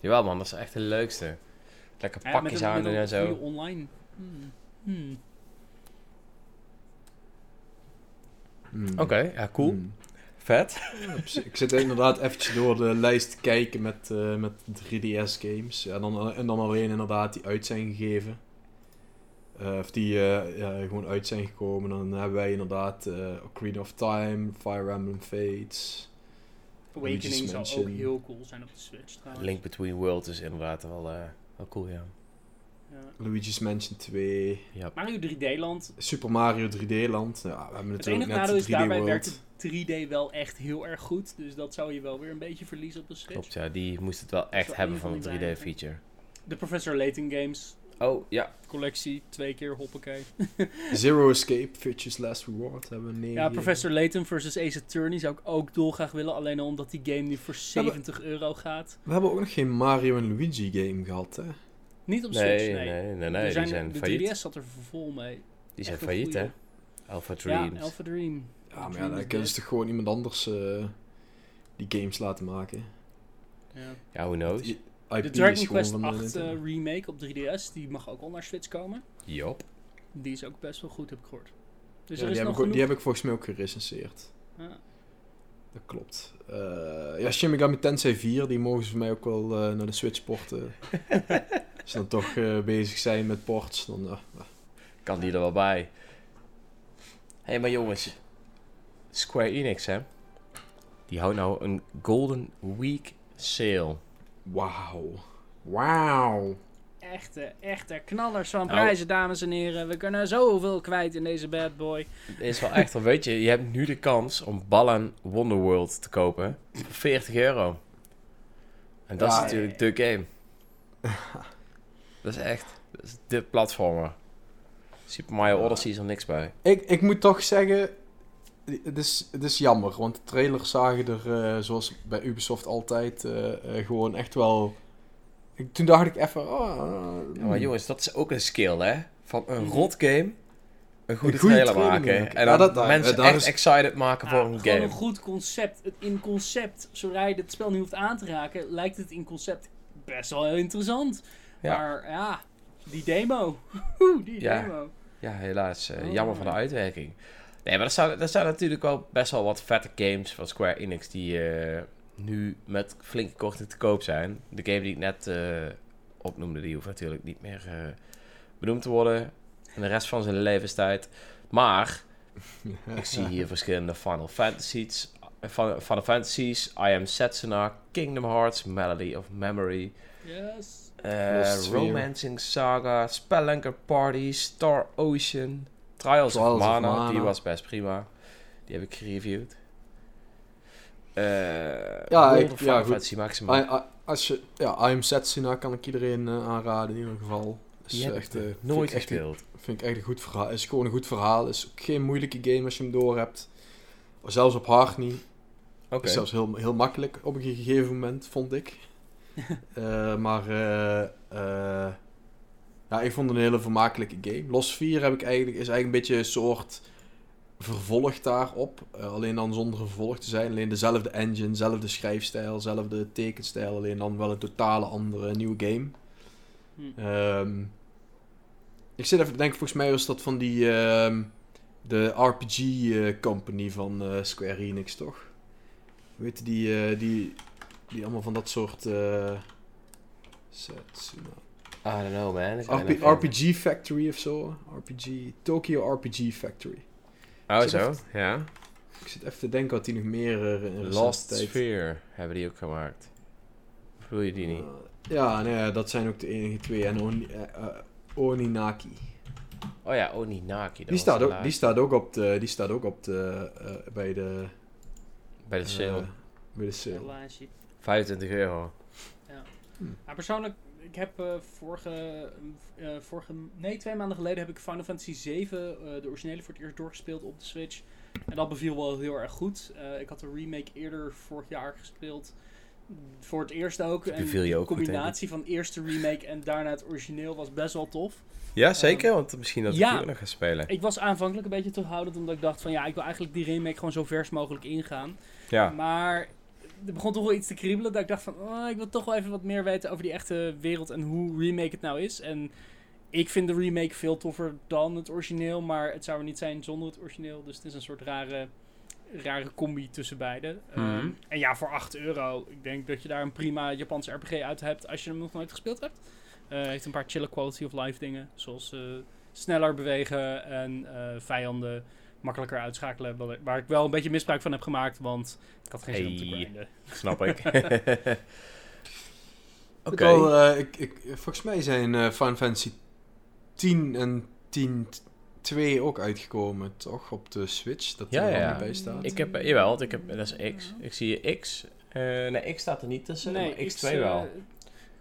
Speaker 1: Jawel man, dat is echt de leukste. Lekker
Speaker 3: Ja,
Speaker 1: pakjes aan en zo.
Speaker 3: online. Hmm. Hmm.
Speaker 2: Hmm.
Speaker 1: Oké, ja cool.
Speaker 2: Hmm.
Speaker 1: Vet.
Speaker 2: Ik zit inderdaad eventjes door de lijst te kijken met, eh, met 3DS games. Ja, dan, en dan alleen inderdaad die uit zijn gegeven. Eh, of die eh, ja, gewoon uit zijn gekomen. Dan hebben wij inderdaad eh Ocarina of Time, Fire Emblem Fates.
Speaker 3: Awakening zou ook heel cool zijn op de Switch trouwens.
Speaker 1: Link Between Worlds is inderdaad wel, eh, wel cool, ja.
Speaker 3: Ja.
Speaker 2: Luigi's Mansion 2.
Speaker 1: ja.
Speaker 3: Mario 3D Land.
Speaker 2: Super Mario 3D Land. Ja, we hebben
Speaker 3: Het
Speaker 2: natuurlijk
Speaker 3: enige
Speaker 2: net
Speaker 3: nadeel is
Speaker 2: 3D
Speaker 3: daarbij
Speaker 2: World.
Speaker 3: werkt de 3D wel echt heel erg goed. Dus dat zou je wel weer een beetje verliezen op de Switch.
Speaker 1: Klopt, ja. Die moest het wel echt
Speaker 3: wel
Speaker 1: hebben van
Speaker 3: die
Speaker 1: 3D-feature.
Speaker 3: De Professor Layton games.
Speaker 1: Oh, ja.
Speaker 3: Collectie, twee keer hoppakee.
Speaker 2: Zero Escape, Virtue's Last Reward hebben we 9.
Speaker 3: Ja, Professor Layton versus Ace Attorney zou ik ook dolgraag willen. Alleen al omdat die game nu voor 70 euro gaat.
Speaker 2: We hebben ook nog geen Mario en Luigi game gehad, hè?
Speaker 3: Niet op
Speaker 1: Nee,
Speaker 3: Switch,
Speaker 1: nee,
Speaker 3: nee.
Speaker 1: nee, nee,
Speaker 3: Er
Speaker 1: die zijn
Speaker 3: de
Speaker 1: failliet.
Speaker 3: 3DS zat er vol mee.
Speaker 1: Die zijn
Speaker 3: echt
Speaker 1: failliet, hè? Alpha
Speaker 3: Ja,
Speaker 1: Dreams.
Speaker 3: Alpha Dream.
Speaker 2: Ja, maar ja,
Speaker 3: Dream
Speaker 2: dan
Speaker 3: is
Speaker 2: kunnen ze toch gewoon iemand anders eh, die games laten maken.
Speaker 3: Ja.
Speaker 1: Ja, who knows?
Speaker 2: Die
Speaker 3: De
Speaker 2: IP is
Speaker 3: Dragon
Speaker 2: gewoon
Speaker 3: Quest
Speaker 2: van de
Speaker 3: 8
Speaker 2: Nintendo.
Speaker 3: eh, remake op 3DS, die mag ook al naar Switch komen.
Speaker 1: Jop.
Speaker 3: Die is ook best wel goed, heb ik gehoord. Dus
Speaker 2: Ja,
Speaker 3: er is
Speaker 2: die, heb
Speaker 3: nog
Speaker 2: ik, ook- die heb ik volgens mij ook gerecenseerd.
Speaker 3: Ja.
Speaker 2: Dat klopt. Eh, ja, Shin Megami Tensei 4, die mogen ze voor mij ook wel eh, naar de Switch porten. Als ze dan toch eh, bezig zijn met ports, dan... eh, eh.
Speaker 1: Kan die er wel bij. Hé, hey, maar jongens. Square Enix, hè? Die houdt nou een Golden Week sale.
Speaker 2: Wauw. Wauw.
Speaker 3: Echte, echte knallers van
Speaker 1: Nou.
Speaker 3: prijzen, dames en heren. We kunnen zoveel kwijt in deze bad boy.
Speaker 1: Het is wel echt, weet je, je hebt nu de kans om Ballan Wonderworld te kopen voor 40 euro. En dat
Speaker 2: Ja,
Speaker 1: is natuurlijk de game. dat is echt, dat is de platformer. Super Mario Odyssey is er niks bij.
Speaker 2: Ik, ik moet toch zeggen, het is, het is jammer, want de trailers zagen er, eh, zoals bij Ubisoft altijd, eh, eh, gewoon echt wel... Ik, toen dacht ik even, oh...
Speaker 1: Ja,
Speaker 2: hmm.
Speaker 1: maar jongens, dat is ook een skill, hè? Van een
Speaker 3: Mhm.
Speaker 1: rot game, een goede,
Speaker 2: goede
Speaker 1: trailer,
Speaker 2: trailer
Speaker 1: maken.
Speaker 2: maken.
Speaker 1: En
Speaker 2: Ja,
Speaker 1: dan
Speaker 2: dat- daar-
Speaker 1: mensen
Speaker 2: daar
Speaker 1: echt
Speaker 2: is-
Speaker 1: excited maken voor een
Speaker 3: gewoon
Speaker 1: game.
Speaker 3: een goed concept. Het- In concept, zodra je het spel niet hoeft aan te raken, lijkt het in concept best wel heel interessant.
Speaker 1: Ja.
Speaker 3: Maar ja, die demo. Oeh, die
Speaker 1: Ja.
Speaker 3: demo.
Speaker 1: Ja, helaas. eh,
Speaker 3: Oh.
Speaker 1: jammer van de uitwerking. Nee, maar er zijn, er zijn natuurlijk wel best wel wat vette games van Square Enix die eh, nu met flinke korting te koop zijn. De game die ik net eh, opnoemde, die hoeft natuurlijk niet meer benoemd te worden. En de rest van zijn levenstijd. Maar ik zie hier verschillende Final Fantasies. Final Final Fantasies, I Am Setsuna, Kingdom Hearts, Melody of Memory,
Speaker 3: Yes.
Speaker 1: Eh. Romancing Saga, Spelunker Party, Star Ocean, Trials,
Speaker 2: Trials
Speaker 1: of
Speaker 2: of
Speaker 1: Mana, die was best prima. Die heb ik gereviewd. Eh
Speaker 2: Ja, ik- ja, goed.
Speaker 1: Fantasy Maxima.
Speaker 2: I- I- als je, ja, I Am Setsuna kan ik iedereen eh, aanraden in ieder geval. Is
Speaker 1: Die heb
Speaker 2: echt,
Speaker 1: nooit
Speaker 2: echt,
Speaker 1: gespeeld.
Speaker 2: vind ik echt een goed verhaal. Is gewoon een goed verhaal. Is ook geen moeilijke game als je hem door hebt. Zelfs op hard niet.
Speaker 1: Oké.
Speaker 2: Is zelfs heel, heel makkelijk op een gegeven moment, vond ik. Eh, maar eh, eh, ja, ik vond het een hele vermakelijke game. Los 4 heb ik eigenlijk, is eigenlijk een beetje een soort vervolg daarop. Alleen dan zonder vervolg te zijn. Alleen dezelfde engine, dezelfde schrijfstijl, dezelfde tekenstijl. Alleen dan wel een totale andere nieuwe game.
Speaker 3: Hm.
Speaker 2: Ik zit even te denken, volgens mij was dat van die... ehm, de RPG company van Square Enix, toch? Weet je, die, die, die allemaal van dat soort... eh Setsuna.
Speaker 1: I don't know, man.
Speaker 2: RP, RPG Factory of zo. RPG, Tokyo RPG Factory.
Speaker 1: Oh, zo?
Speaker 2: even-
Speaker 1: Ja.
Speaker 2: Ik zit even te denken wat die nog meer in recente
Speaker 1: Lost
Speaker 2: tijd...
Speaker 1: Sphere hebben die ook gemaakt. Of bedoel je die niet?
Speaker 2: Eh, ja, nee, dat zijn ook de enige twee. En Oni, Oninaki.
Speaker 1: Oh ja, Oninaki.
Speaker 2: Die staat, ook, die staat ook op de... Die staat ook op de... eh, bij de...
Speaker 1: Bij de sale.
Speaker 2: bij de sale.
Speaker 3: Helaasje.
Speaker 1: 25 euro.
Speaker 3: Maar persoonlijk, ik heb eh, vorige, eh, vorige, nee, twee maanden geleden heb ik Final Fantasy 7, eh, de originele, voor het eerst doorgespeeld op de Switch. En dat beviel wel heel erg goed. Eh, ik had de remake eerder vorig jaar gespeeld. Voor het eerst ook. En
Speaker 1: beviel je
Speaker 3: de
Speaker 1: ook goed, ik.
Speaker 3: combinatie van eerst de remake en daarna het origineel was best wel tof.
Speaker 1: Ja, zeker. Want misschien dat ik
Speaker 3: ja.
Speaker 1: die ook nog ga spelen.
Speaker 3: Ik was aanvankelijk een beetje terughoudend, omdat ik dacht van ja, ik wil eigenlijk die remake gewoon zo vers mogelijk ingaan.
Speaker 1: Ja.
Speaker 3: Maar er begon toch wel iets te kriebelen. Dat ik dacht van, oh, ik wil toch wel even wat meer weten over die echte wereld en hoe remake het nou is. En ik vind de remake veel toffer dan het origineel, maar het zou er niet zijn zonder het origineel. Dus het is een soort rare, rare combi tussen beide.
Speaker 1: Mhm.
Speaker 3: Ehm, en ja, voor 8 euro. Ik denk dat je daar een prima Japanse RPG uit hebt als je hem nog nooit gespeeld hebt. Eh heeft een paar chille quality of life dingen, zoals eh, sneller bewegen en eh, vijanden makkelijker uitschakelen. Waar- ik wel een beetje misbruik van heb gemaakt, want ik had geen zin om te
Speaker 1: Hey.
Speaker 3: grinden.
Speaker 1: Snap ik. Oké.
Speaker 2: Ik wel, eh, ik, ik, volgens mij zijn eh Final Fantasy 10 en 10 2 ook uitgekomen, toch? Op de Switch, dat
Speaker 1: Ja,
Speaker 2: er
Speaker 1: ja.
Speaker 2: niet bij staat.
Speaker 1: Ik heb, jawel, want ik heb, dat is X. Ik zie je X. Eh, nee, X staat er niet tussen,
Speaker 3: Nee,
Speaker 1: maar
Speaker 3: ik,
Speaker 1: X2
Speaker 3: eh,
Speaker 1: wel.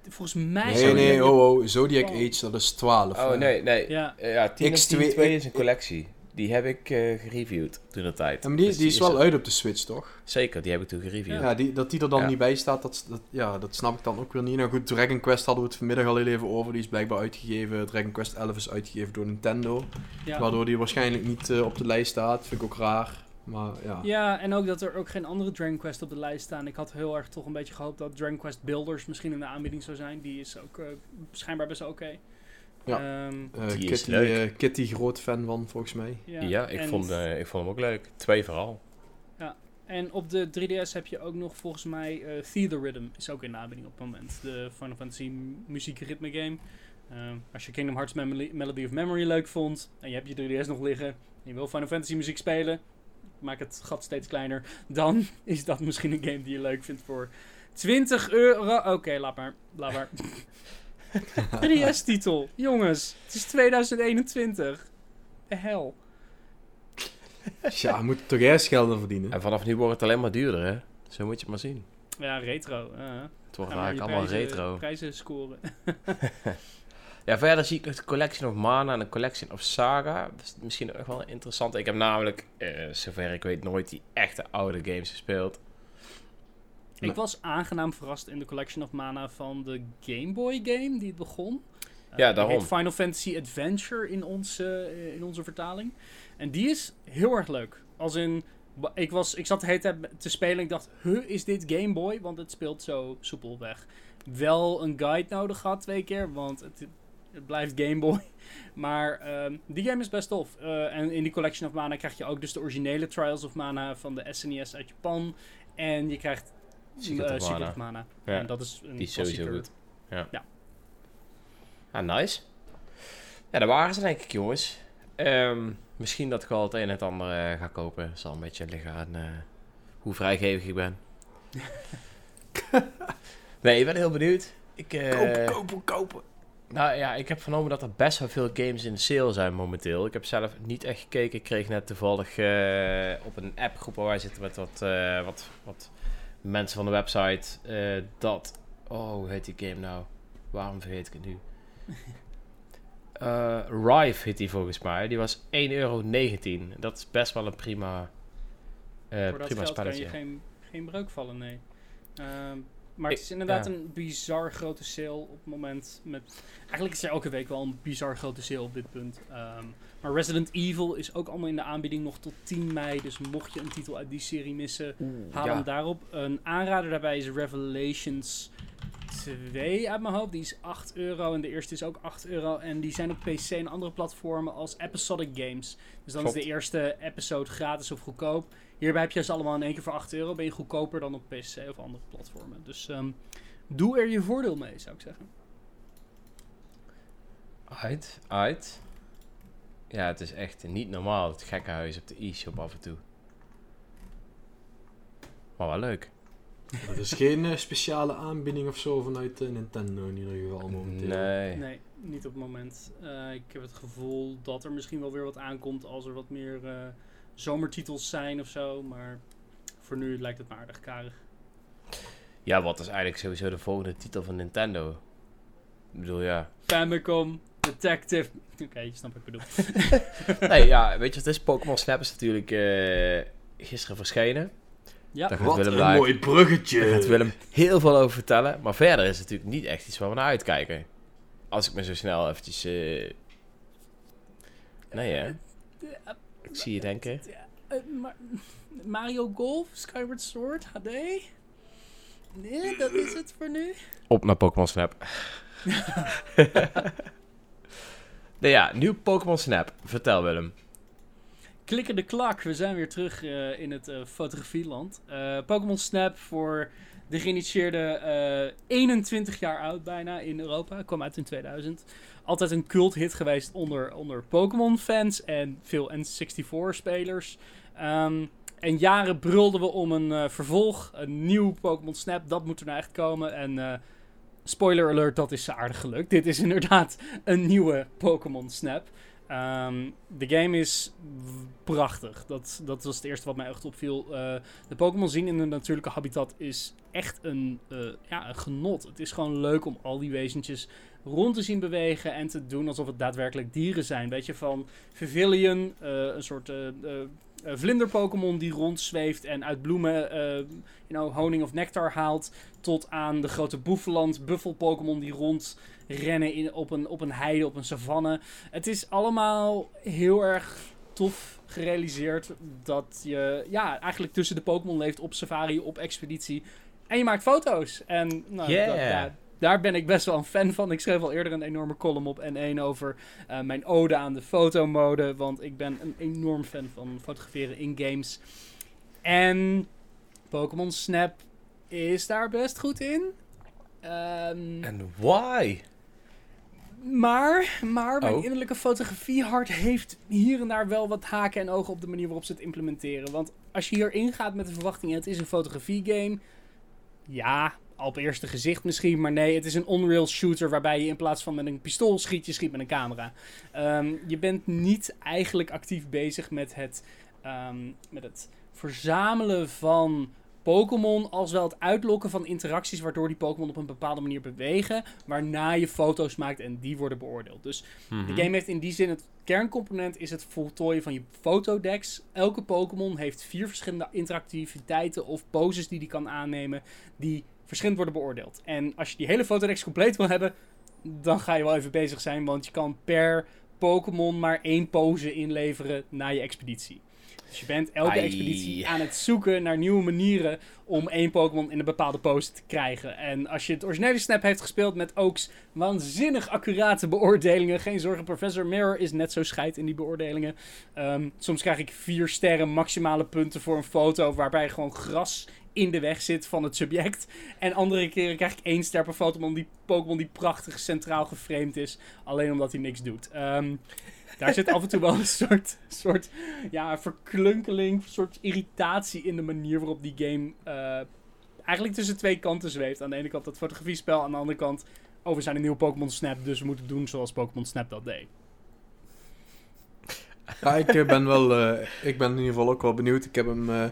Speaker 3: Volgens mij...
Speaker 2: nee, nee, oh, oh, Zodiac
Speaker 3: Oh.
Speaker 2: Age, dat is 12.
Speaker 1: Oh,
Speaker 2: hè.
Speaker 1: nee, nee.
Speaker 3: Ja,
Speaker 1: Eh, ja, 10 en
Speaker 2: X2
Speaker 1: 10 2 is een collectie. Die heb ik eh, gereviewd toen de tijd.
Speaker 2: Ja, maar die,
Speaker 1: Dus
Speaker 2: die is wel uit op de Switch, toch?
Speaker 1: Zeker, die heb ik toen gereviewd.
Speaker 2: Ja, die, dat die er dan
Speaker 1: Ja.
Speaker 2: niet bij staat, dat, dat, ja, dat snap ik dan ook weer niet. Nou goed, Dragon Quest hadden we het vanmiddag al heel even over. Die is blijkbaar uitgegeven. Dragon Quest 11 is uitgegeven door Nintendo.
Speaker 3: ja.
Speaker 2: Waardoor die waarschijnlijk niet eh, op de lijst staat. Vind ik ook raar. Maar ja.
Speaker 3: Ja, en ook dat er ook geen andere Dragon Quest op de lijst staan. Ik had heel erg toch een beetje gehoopt dat Dragon Quest Builders misschien in de aanbieding zou zijn. Die is ook eh, schijnbaar best oké.
Speaker 2: Ja.
Speaker 3: Ehm,
Speaker 2: Eh,
Speaker 1: Die is
Speaker 2: Kitty,
Speaker 1: leuk.
Speaker 2: eh, Kitty, groot fan van, volgens mij.
Speaker 3: ja,
Speaker 1: Ja, ik,
Speaker 3: en-
Speaker 1: vond, eh, ik vond hem ook leuk. Twee vooral.
Speaker 3: En op de 3DS heb je ook nog volgens mij eh Theater Rhythm is ook in de aanbieding op het moment. De Final Fantasy muziek ritme game. Ehm, als je Kingdom Hearts Mem- Melody of Memory leuk vond en je hebt je 3DS nog liggen en je wil Final Fantasy muziek spelen, maak het gat steeds kleiner, dan is dat misschien een game die je leuk vindt voor 20 euro. Oké, laat maar. Laat maar. 3DS-titel. Jongens, het is 2021. De hel.
Speaker 2: Ja, moet toch eerst geld aan verdienen.
Speaker 1: En vanaf nu wordt het alleen maar duurder, hè? Zo moet je het maar zien.
Speaker 3: Ja, retro.
Speaker 1: Het wordt eigenlijk allemaal
Speaker 3: prijzen-
Speaker 1: retro.
Speaker 3: Prijzen scoren.
Speaker 1: Ja, verder zie ik nog de Collection of Mana en de Collection of Saga. Dat is misschien ook wel interessant. Ik heb namelijk, eh, zover ik weet, nooit die echte oude games gespeeld.
Speaker 3: Ik was aangenaam verrast in de Collection of Mana van de Game Boy game die het begon. Eh,
Speaker 1: Ja,
Speaker 3: die
Speaker 1: daarom.
Speaker 3: heet Final Fantasy Adventure in onze, eh, in onze vertaling. En die is heel erg leuk. Als in, ik, was, ik zat de hele tijd te spelen en ik dacht, huh, is dit Game Boy? Want het speelt zo soepel weg. Wel een guide nodig gehad twee keer, want het, het blijft Game Boy. Maar ehm, die game is best tof. Eh, en in die Collection of Mana krijg je ook dus de originele Trials of Mana van de SNES uit Japan. En je krijgt
Speaker 1: Secret of
Speaker 3: Secret
Speaker 1: Mana. Ja,
Speaker 3: En dat is een
Speaker 1: die is sowieso
Speaker 3: klassieker.
Speaker 1: goed. Ja.
Speaker 3: Ja.
Speaker 1: Ah, nice. Ja, dat waren ze denk ik, jongens. Ehm, misschien dat ik wel het een en het ander eh, ga kopen. Zal een beetje liggen aan eh, hoe vrijgevig ik ben. nee, ik ben heel benieuwd. Ik, eh,
Speaker 2: Kopen, kopen, kopen.
Speaker 1: Nou ja, ik heb vernomen dat er best wel veel games in de sale zijn momenteel. Ik heb zelf niet echt gekeken. Ik kreeg net toevallig op een appgroep waar wij zitten met wat, wat, wat mensen van de website. eh, dat. Oh, hoe heet die game nou? Waarom vergeet ik het nu? Eh Rive heet die volgens mij. Die was 1,19 euro. Dat is best wel een prima, eh,
Speaker 3: Voor dat
Speaker 1: prima
Speaker 3: geld kan je
Speaker 1: spelletje.
Speaker 3: geen, geen breuk vallen, nee. Ehm, maar het is inderdaad
Speaker 1: ja.
Speaker 3: een bizar grote sale op het moment. Met, eigenlijk is er elke week wel een bizar grote sale op dit punt. Ehm, maar Resident Evil is ook allemaal in de aanbieding nog tot 10 mei. Dus mocht je een titel uit die serie missen, haal
Speaker 1: ja.
Speaker 3: hem daarop. Een aanrader daarbij is Revelations 2 uit mijn hoofd. Die is 8 euro en de eerste is ook 8 euro. En die zijn op PC en andere platformen als episodic games. Dus dan
Speaker 1: Klopt.
Speaker 3: is de eerste episode gratis of goedkoop. Hierbij heb je ze allemaal in één keer voor 8 euro. Ben je goedkoper dan op PC of andere platformen. Dus ehm, doe er je voordeel mee, zou ik zeggen.
Speaker 1: Uit, uit. Ja, het is echt niet normaal. Het gekke huis op de e-shop af en toe. Maar wel leuk.
Speaker 2: Er is geen eh, speciale aanbieding of zo vanuit eh, Nintendo in ieder geval momenteel.
Speaker 1: Nee.
Speaker 3: Nee, niet op het moment. Eh, ik heb het gevoel dat er misschien wel weer wat aankomt als er wat meer eh, zomertitels zijn of zo. Maar voor nu lijkt het maar aardig karig.
Speaker 1: Ja, wat is eigenlijk sowieso de volgende titel van Nintendo? Ik bedoel, ja.
Speaker 3: Famicom, Detective. Oké, je snapt wat ik bedoel.
Speaker 1: Nee, ja, weet je wat het is? Pokémon Snap is natuurlijk eh, gisteren verschenen.
Speaker 3: Ja,
Speaker 1: Daar gaat
Speaker 2: Wat
Speaker 1: Willem
Speaker 2: een
Speaker 1: daar-
Speaker 2: mooi bruggetje.
Speaker 1: Daar gaat Willem heel veel over vertellen. Maar verder is het natuurlijk niet echt iets waar we naar uitkijken. Als ik me zo snel eventjes... eh, Nee, hè? Ik zie je denken.
Speaker 3: Eh, maar- Mario Golf, Skyward Sword, HD? Nee, dat is het voor nu.
Speaker 1: Op naar Pokémon Snap. nee, ja, nieuw Pokémon Snap. Vertel Willem.
Speaker 3: Klikken de klak, we zijn weer terug eh, in het eh, fotografieland. Eh, Pokémon Snap voor de geïnitieerde eh 21 jaar oud bijna in Europa. Kwam uit in 2000. Altijd een cult hit geweest onder, onder Pokémon fans en veel N64 spelers. Ehm, en jaren brulden we om een vervolg, een nieuw Pokémon Snap. Dat moet er nou echt komen. En spoiler alert, dat is aardig gelukt. Dit is inderdaad een nieuwe Pokémon Snap. Ehm, de game is prachtig. Dat, dat was het eerste wat mij echt opviel. Eh, de Pokémon zien in hun natuurlijke habitat is echt een, eh, ja, een genot. Het is gewoon leuk om al die wezentjes rond te zien bewegen en te doen alsof het daadwerkelijk dieren zijn. Weet je, van Vivillon, eh, een soort vlinder-Pokémon die rondzweeft en uit bloemen eh, you know, honing of nectar haalt, tot aan de grote boefeland, buffel-Pokémon die rondrennen in, op, een, op een heide, op een savanne. Het is allemaal heel erg tof gerealiseerd dat je ja, eigenlijk tussen de Pokémon leeft op safari, op expeditie. En je maakt foto's. En nou,
Speaker 1: Yeah.
Speaker 3: dat- ja, daar ben ik best wel een fan van. Ik schreef al eerder een enorme column op N1 over eh, mijn ode aan de fotomode. Want ik ben een enorm fan van fotograferen in games. En Pokémon Snap is daar best goed in. Ehm,
Speaker 1: En why?
Speaker 3: maar, maar mijn
Speaker 1: Oh.
Speaker 3: innerlijke fotografiehart heeft hier en daar wel wat haken en ogen op de manier waarop ze het implementeren. Want als je hierin gaat met de verwachting, het is een fotografiegame. Ja, op eerste gezicht misschien, maar nee, het is een on-rail shooter waarbij je in plaats van met een pistool schiet, je schiet met een camera. Ehm, je bent niet eigenlijk actief bezig met het, ehm, met het verzamelen van Pokémon, als wel het uitlokken van interacties waardoor die Pokémon op een bepaalde manier bewegen, waarna je foto's maakt en die worden beoordeeld. Dus
Speaker 1: Mhm.
Speaker 3: de game heeft in die zin het kerncomponent is het voltooien van je fotodecks. Elke Pokémon heeft vier verschillende interactiviteiten of poses die die kan aannemen, die verschillend worden beoordeeld. En als je die hele fotodex compleet wil hebben, dan ga je wel even bezig zijn, want je kan per Pokémon maar één pose inleveren na je expeditie. Dus je bent elke
Speaker 1: Ai.
Speaker 3: expeditie aan het zoeken naar nieuwe manieren om één Pokémon in een bepaalde pose te krijgen. En als je het originele Snap heeft gespeeld met Oaks waanzinnig accurate beoordelingen. Geen zorgen, Professor Mirror is net zo scheid in die beoordelingen. Ehm, soms krijg ik vier sterren maximale punten voor een foto waarbij gewoon gras in de weg zit van het subject. En andere keren krijg ik één ster per Pokémon die, Pokémon die prachtig centraal geframed is. Alleen omdat hij niks doet. Ehm, daar zit af en toe wel een soort, soort ja, verklunkeling, een soort irritatie in de manier waarop die game eh, eigenlijk tussen twee kanten zweeft. Aan de ene kant dat fotografiespel, aan de andere kant, oh we zijn een nieuwe Pokémon Snap, dus we moeten doen zoals Pokémon Snap dat deed.
Speaker 2: Ja, ik eh, ben wel, eh, ik ben in ieder geval ook wel benieuwd. Ik heb hem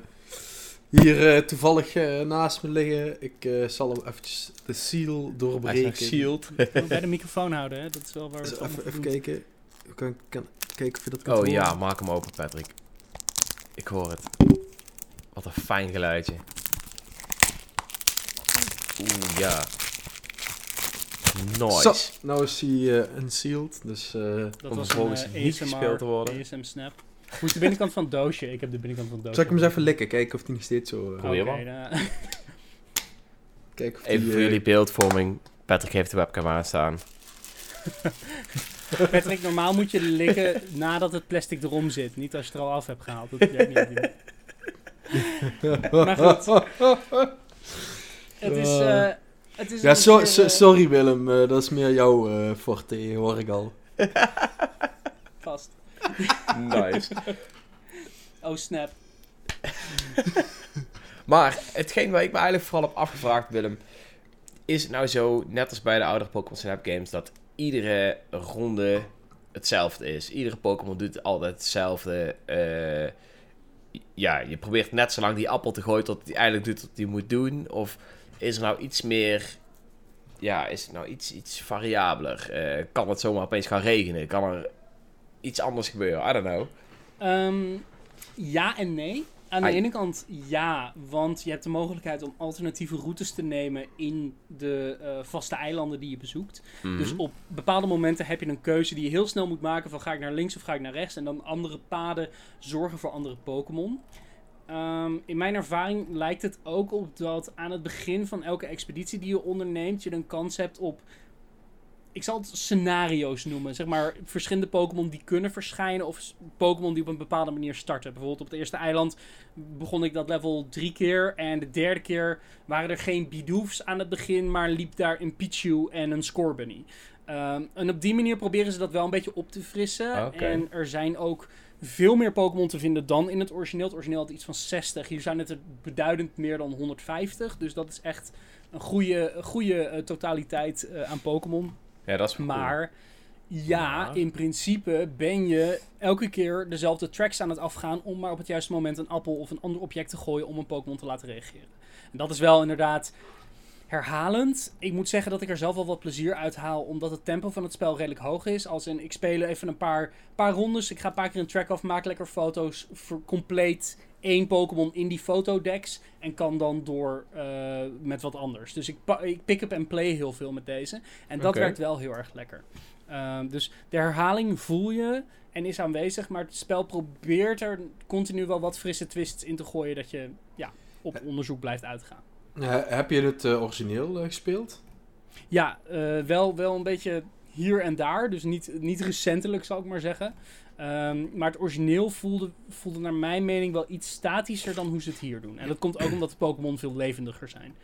Speaker 2: hier eh, toevallig eh, naast me liggen. Ik eh, zal hem eventjes de seal doorbreken.
Speaker 1: shield.
Speaker 3: Bij de microfoon houden, hè? dat is wel waar we
Speaker 2: Dus
Speaker 3: het allemaal
Speaker 2: even, even kijken. Kan, kan, kijken of je dat kan
Speaker 1: Oh ja, maak hem open, Patrick. Ik hoor het. Wat een fijn geluidje. Oeh, ja. Nice.
Speaker 2: Zo, nou is hij unsealed, dus... eh,
Speaker 3: Dat
Speaker 1: Om
Speaker 3: was
Speaker 1: vervolgens
Speaker 3: een,
Speaker 1: niet gespeeld te worden.
Speaker 3: ASM Snap. Hoe is de binnenkant van het doosje? Ik heb de binnenkant van het doosje.
Speaker 2: zal ik hem eens even likken, kijken of hij nog steeds zo... eh,
Speaker 1: Probeer
Speaker 3: Oké,
Speaker 1: maar.
Speaker 3: dan-
Speaker 2: kijken of
Speaker 1: Even
Speaker 2: die,
Speaker 1: voor
Speaker 2: eh,
Speaker 1: jullie beeldvorming. Patrick heeft de webcam aanstaan.
Speaker 3: Patrick, normaal moet je likken nadat het plastic erom zit. Niet als je het er al af hebt gehaald. Dat werkt niet. Maar goed. Het is... eh, het is
Speaker 2: Ja, so- so-
Speaker 3: eh,
Speaker 2: sorry Willem, eh, dat is meer jouw eh forte, hoor ik al.
Speaker 3: Vast.
Speaker 1: Nice.
Speaker 3: Oh, snap.
Speaker 1: Maar hetgeen waar ik me eigenlijk vooral heb afgevraagd, Willem. Is het nou zo, net als bij de oudere Pokémon Snap games, dat iedere ronde hetzelfde is? Iedere Pokémon doet altijd hetzelfde. eh, ja, je probeert net zo lang die appel te gooien tot hij eigenlijk doet wat hij moet doen. Of is er nou iets meer... Ja, is het nou iets, iets variabeler? Eh, kan het zomaar opeens gaan regenen? Kan er iets anders gebeuren? I don't know.
Speaker 3: Ehm, ja en nee. Aan de ene kant ja, want je hebt de mogelijkheid om alternatieve routes te nemen in de eh, vaste eilanden die je bezoekt.
Speaker 1: Mhm.
Speaker 3: Dus op bepaalde momenten heb je een keuze die je heel snel moet maken van ga ik naar links of ga ik naar rechts. En dan andere paden zorgen voor andere Pokémon. Ehm, in mijn ervaring lijkt het ook op dat aan het begin van elke expeditie die je onderneemt, je een kans hebt op. Ik zal het scenario's noemen. Zeg maar verschillende Pokémon die kunnen verschijnen. Of Pokémon die op een bepaalde manier starten. Bijvoorbeeld op het eerste eiland begon ik dat level drie keer. En de derde keer waren er geen Bidoofs aan het begin. Maar liep daar een Pichu en een Scorbunny. Ehm, en op die manier proberen ze dat wel een beetje op te frissen. En er zijn ook veel meer Pokémon te vinden dan in het origineel. Het origineel had iets van 60. Hier zijn het er beduidend meer dan 150. Dus dat is echt een goede, goede eh, totaliteit eh, aan Pokémon.
Speaker 1: Ja, dat is wel cool.
Speaker 3: Maar ja,
Speaker 1: Maar-
Speaker 3: in principe ben je elke keer dezelfde tracks aan het afgaan om maar op het juiste moment een appel of een ander object te gooien om een Pokémon te laten reageren. En dat is wel inderdaad herhalend. Ik moet zeggen dat ik er zelf wel wat plezier uit haal, omdat het tempo van het spel redelijk hoog is. Als in, ik speel even een paar, paar rondes, ik ga een paar keer een track af, maak lekker foto's, voor compleet één Pokémon in die fotodecks en kan dan door uh, met wat anders. Dus ik, ik pick up en play heel veel met deze en dat werkt wel heel erg lekker. Ehm, dus de herhaling voel je en is aanwezig, maar het spel probeert er continu wel wat frisse twists in te gooien dat je ja, op onderzoek blijft uitgaan.
Speaker 2: Eh, heb je het eh, origineel eh, gespeeld?
Speaker 3: Ja, eh, wel, wel een beetje hier en daar. Dus niet, niet recentelijk, zal ik maar zeggen. Ehm, maar het origineel voelde, voelde naar mijn mening wel iets statischer dan hoe ze het hier doen. En dat komt ook omdat de Pokémon veel levendiger zijn.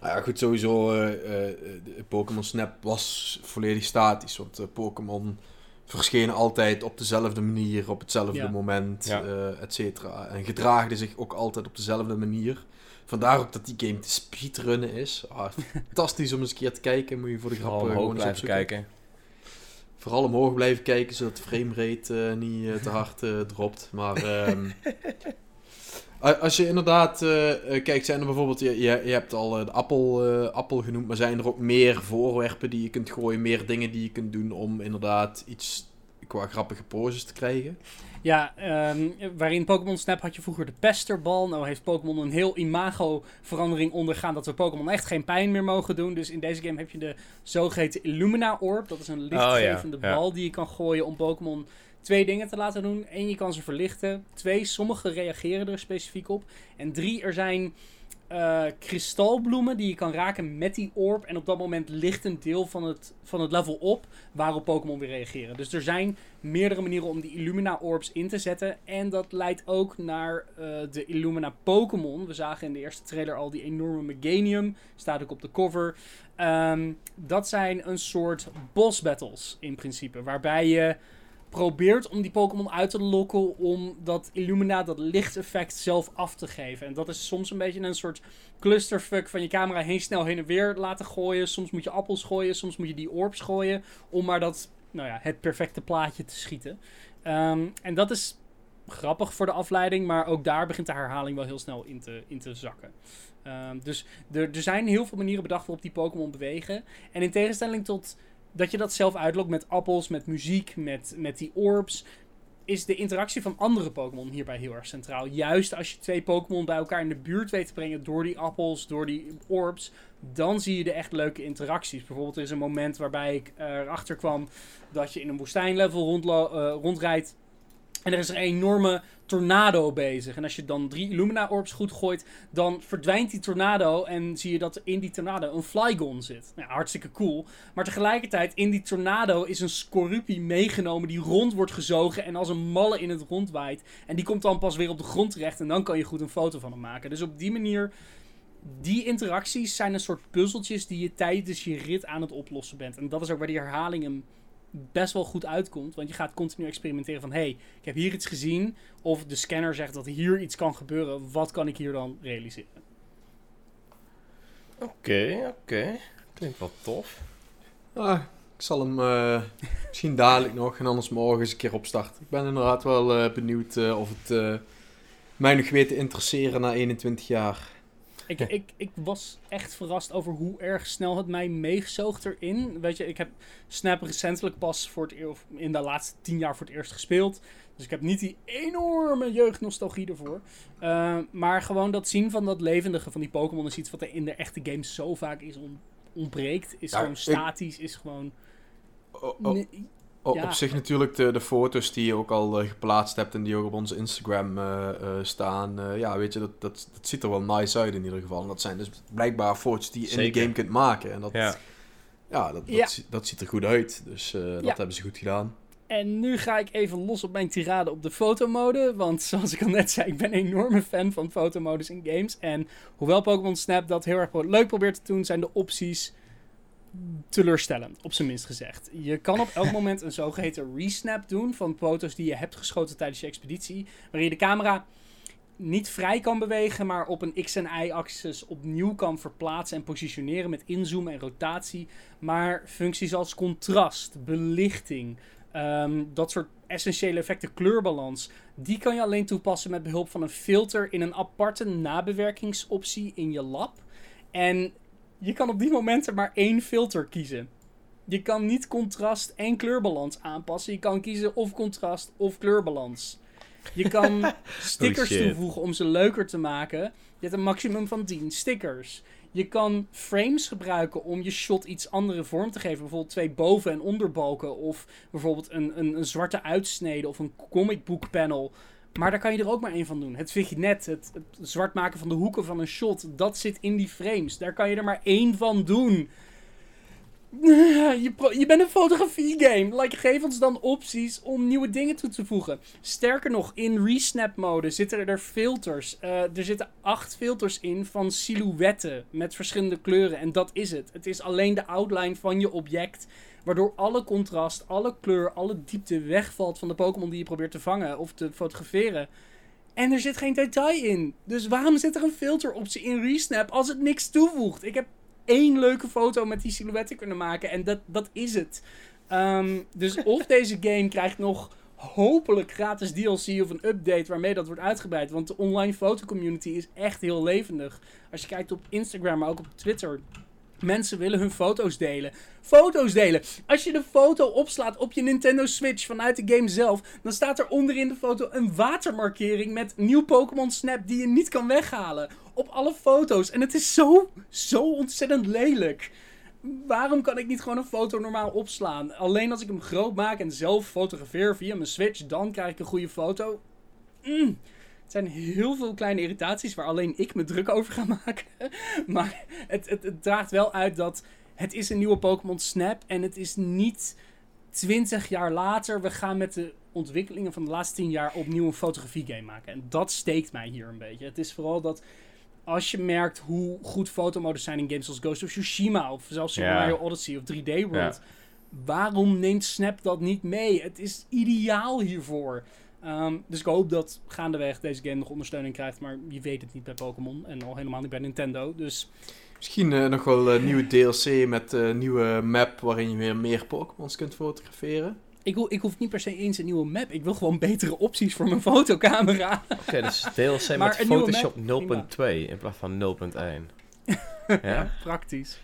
Speaker 2: Nou ja, goed, sowieso. eh, eh, de Pokémon Snap was volledig statisch. Want Pokémon verschenen altijd op dezelfde manier, op hetzelfde
Speaker 3: Ja.
Speaker 2: moment,
Speaker 1: Ja.
Speaker 2: eh et cetera. En gedraagden zich ook altijd op dezelfde manier. Vandaar ook dat die game te speedrunnen is. Ah, fantastisch om eens een keer te kijken. Moet je voor de grap
Speaker 1: Vooral omhoog
Speaker 2: gewoon eens
Speaker 1: kijken.
Speaker 2: Vooral omhoog blijven kijken, zodat de framerate eh, niet eh, te hard eh, dropt. Maar ehm, als je inderdaad kijkt, zijn er bijvoorbeeld, je, je, je hebt al de appel, appel genoemd, maar zijn er ook meer voorwerpen die je kunt gooien, meer dingen die je kunt doen om inderdaad iets qua grappige poses te krijgen?
Speaker 3: Ja, ehm, waarin Pokémon Snap had je vroeger de pesterbal. Nou heeft Pokémon een heel imago-verandering ondergaan dat we Pokémon echt geen pijn meer mogen doen. Dus in deze game heb je de zogeheten Illumina Orb. Dat is een lichtgevende
Speaker 1: Oh ja, ja.
Speaker 3: bal die je kan gooien om Pokémon twee dingen te laten doen. Eén, je kan ze verlichten. Twee, sommige reageren er specifiek op. En drie, er zijn eh, kristalbloemen die je kan raken met die orb. En op dat moment ligt een deel van het, van het level op waarop Pokémon weer reageren. Dus er zijn meerdere manieren om die Illumina Orbs in te zetten. En dat leidt ook naar eh, de Illumina Pokémon. We zagen in de eerste trailer al die enorme Meganium. Staat ook op de cover. Ehm, dat zijn een soort boss battles in principe. Waarbij je probeert om die Pokémon uit te lokken om dat Illumina, dat lichteffect zelf af te geven. En dat is soms een beetje een soort clusterfuck van je camera heen snel heen en weer laten gooien. Soms moet je appels gooien, soms moet je die orbs gooien om maar dat, nou ja, het perfecte plaatje te schieten. Ehm, en dat is grappig voor de afleiding, maar ook daar begint de herhaling wel heel snel in te, in te zakken. Ehm, dus er, er zijn heel veel manieren bedacht waarop die Pokémon bewegen. En in tegenstelling tot dat je dat zelf uitlokt met appels, met muziek, met, met die orbs, is de interactie van andere Pokémon hierbij heel erg centraal. Juist als je twee Pokémon bij elkaar in de buurt weet te brengen door die appels, door die orbs, dan zie je de echt leuke interacties. Bijvoorbeeld er is een moment waarbij ik eh, erachter kwam dat je in een woestijnlevel rondlo- eh, rondrijdt. En er is een enorme tornado bezig. En als je dan drie Illumina Orbs goed gooit, dan verdwijnt die tornado. En zie je dat in die tornado een Flygon zit. Nou, hartstikke cool. Maar tegelijkertijd, in die tornado is een Scorupie meegenomen die rond wordt gezogen. En als een malle in het rond waait. En die komt dan pas weer op de grond terecht. En dan kan je goed een foto van hem maken. Dus op die manier. Die interacties zijn een soort puzzeltjes die je tijdens je rit aan het oplossen bent. En dat is ook waar die herhaling hem best wel goed uitkomt. Want je gaat continu experimenteren van... hey, ik heb hier iets gezien. Of de scanner zegt dat hier iets kan gebeuren. Wat kan ik hier dan realiseren?
Speaker 1: Oké, oké. Klinkt wel tof.
Speaker 2: Ah, ik zal hem eh, misschien dadelijk nog en anders morgen eens een keer opstarten. Ik ben inderdaad wel eh, benieuwd eh, of het eh, mij nog weet te interesseren na 21 jaar.
Speaker 3: Ik, ik, ik was echt verrast over hoe erg snel het mij meegezoogd erin. Weet je, ik heb Snap recentelijk pas voor het of in de laatste tien jaar voor het eerst gespeeld. Dus ik heb niet die enorme jeugdnostalgie ervoor. Eh, maar gewoon dat zien van dat levendige van die Pokémon is iets wat er in de echte games zo vaak is on- ontbreekt. Is
Speaker 2: Ja,
Speaker 3: gewoon
Speaker 2: ik-
Speaker 3: statisch, is gewoon...
Speaker 2: O- o-
Speaker 3: Nee,
Speaker 2: o-
Speaker 3: ja.
Speaker 2: Op zich natuurlijk de, de foto's die je ook al eh, geplaatst hebt en die ook op onze Instagram eh, eh, staan. eh, ja, weet je, dat, dat, dat ziet er wel nice uit in ieder geval. En dat zijn dus blijkbaar foto's die je in de game kunt maken. En dat,
Speaker 1: Ja.
Speaker 2: ja. dat, dat,
Speaker 3: Ja.
Speaker 2: zi- dat ziet er goed uit. Dus eh, dat
Speaker 3: Ja.
Speaker 2: hebben ze goed gedaan.
Speaker 3: En nu ga ik even los op mijn tirade op de fotomode. Want zoals ik al net zei, ik ben een enorme fan van fotomodus in games. En hoewel Pokémon Snap dat heel erg leuk probeert te doen, zijn de opties teleurstellend, op zijn minst gezegd. Je kan op elk moment een zogeheten resnap doen van foto's die je hebt geschoten tijdens je expeditie. Waarin je de camera niet vrij kan bewegen, maar op een x- en y-axis opnieuw kan verplaatsen en positioneren met inzoomen en rotatie. Maar functies als contrast, belichting, Ehm, dat soort essentiële effecten, kleurbalans, die kan je alleen toepassen met behulp van een filter in een aparte nabewerkingsoptie in je lab. En je kan op die momenten maar één filter kiezen. Je kan niet contrast en kleurbalans aanpassen. Je kan kiezen of contrast of kleurbalans. Je kan stickers
Speaker 1: shit.
Speaker 3: toevoegen om ze leuker te maken. Je hebt een maximum van 10 stickers. Je kan frames gebruiken om je shot iets andere vorm te geven. Bijvoorbeeld twee boven- en onderbalken. Of bijvoorbeeld een, een, een zwarte uitsnede of een comic book panel. Maar daar kan je er ook maar één van doen. Het vignet, het, het zwart maken van de hoeken van een shot, dat zit in die frames. Daar kan je er maar één van doen. Je, je bent een fotografie-game. Like, geef ons dan opties om nieuwe dingen toe te voegen. Sterker nog, in resnap-mode zitten er filters. Eh, er zitten acht filters in van silhouetten met verschillende kleuren. En dat is het. Het is alleen de outline van je object. Waardoor alle contrast, alle kleur, alle diepte wegvalt van de Pokémon die je probeert te vangen of te fotograferen. En er zit geen detail in. Dus waarom zit er een filteroptie in Resnap als het niks toevoegt? Ik heb één leuke foto met die silhouetten kunnen maken en dat, dat is het. Ehm, dus of deze game krijgt nog hopelijk gratis DLC of een update waarmee dat wordt uitgebreid. Want de online fotocommunity is echt heel levendig. Als je kijkt op Instagram, maar ook op Twitter. Mensen willen hun foto's delen. Foto's delen. Als je de foto opslaat op je Nintendo Switch vanuit de game zelf, dan staat er onderin de foto een watermarkering met nieuw Pokémon Snap die je niet kan weghalen. Op alle foto's. En het is zo, zo ontzettend lelijk. Waarom kan ik niet gewoon een foto normaal opslaan? Alleen als ik hem groot maak en zelf fotografeer via mijn Switch, dan krijg ik een goede foto. Mm. Het zijn heel veel kleine irritaties waar alleen ik me druk over ga maken. Maar het, het, het draagt wel uit dat het is een nieuwe Pokémon Snap en het is niet 20 jaar later. We gaan met de ontwikkelingen van de laatste 10 jaar opnieuw een fotografie game maken. En dat steekt mij hier een beetje. Het is vooral dat als je merkt hoe goed fotomodus zijn in games als Ghost of Tsushima of zelfs Super. Mario Odyssey of 3D World. Waarom neemt Snap dat niet mee? Het is ideaal hiervoor. Ehm, dus ik hoop dat gaandeweg deze game nog ondersteuning krijgt. Maar je weet het niet bij Pokémon. En al helemaal niet bij Nintendo. Dus
Speaker 2: Misschien eh, nog wel een nieuwe DLC met een nieuwe map waarin je weer meer Pokémons kunt fotograferen.
Speaker 3: ik, ho- ik hoef niet per se eens een nieuwe map. Ik wil gewoon betere opties voor mijn fotocamera.
Speaker 1: Oké, dus DLC
Speaker 3: Maar
Speaker 1: met Photoshop
Speaker 3: map,
Speaker 1: 0.2 in plaats van 0.1. ja?
Speaker 3: Praktisch.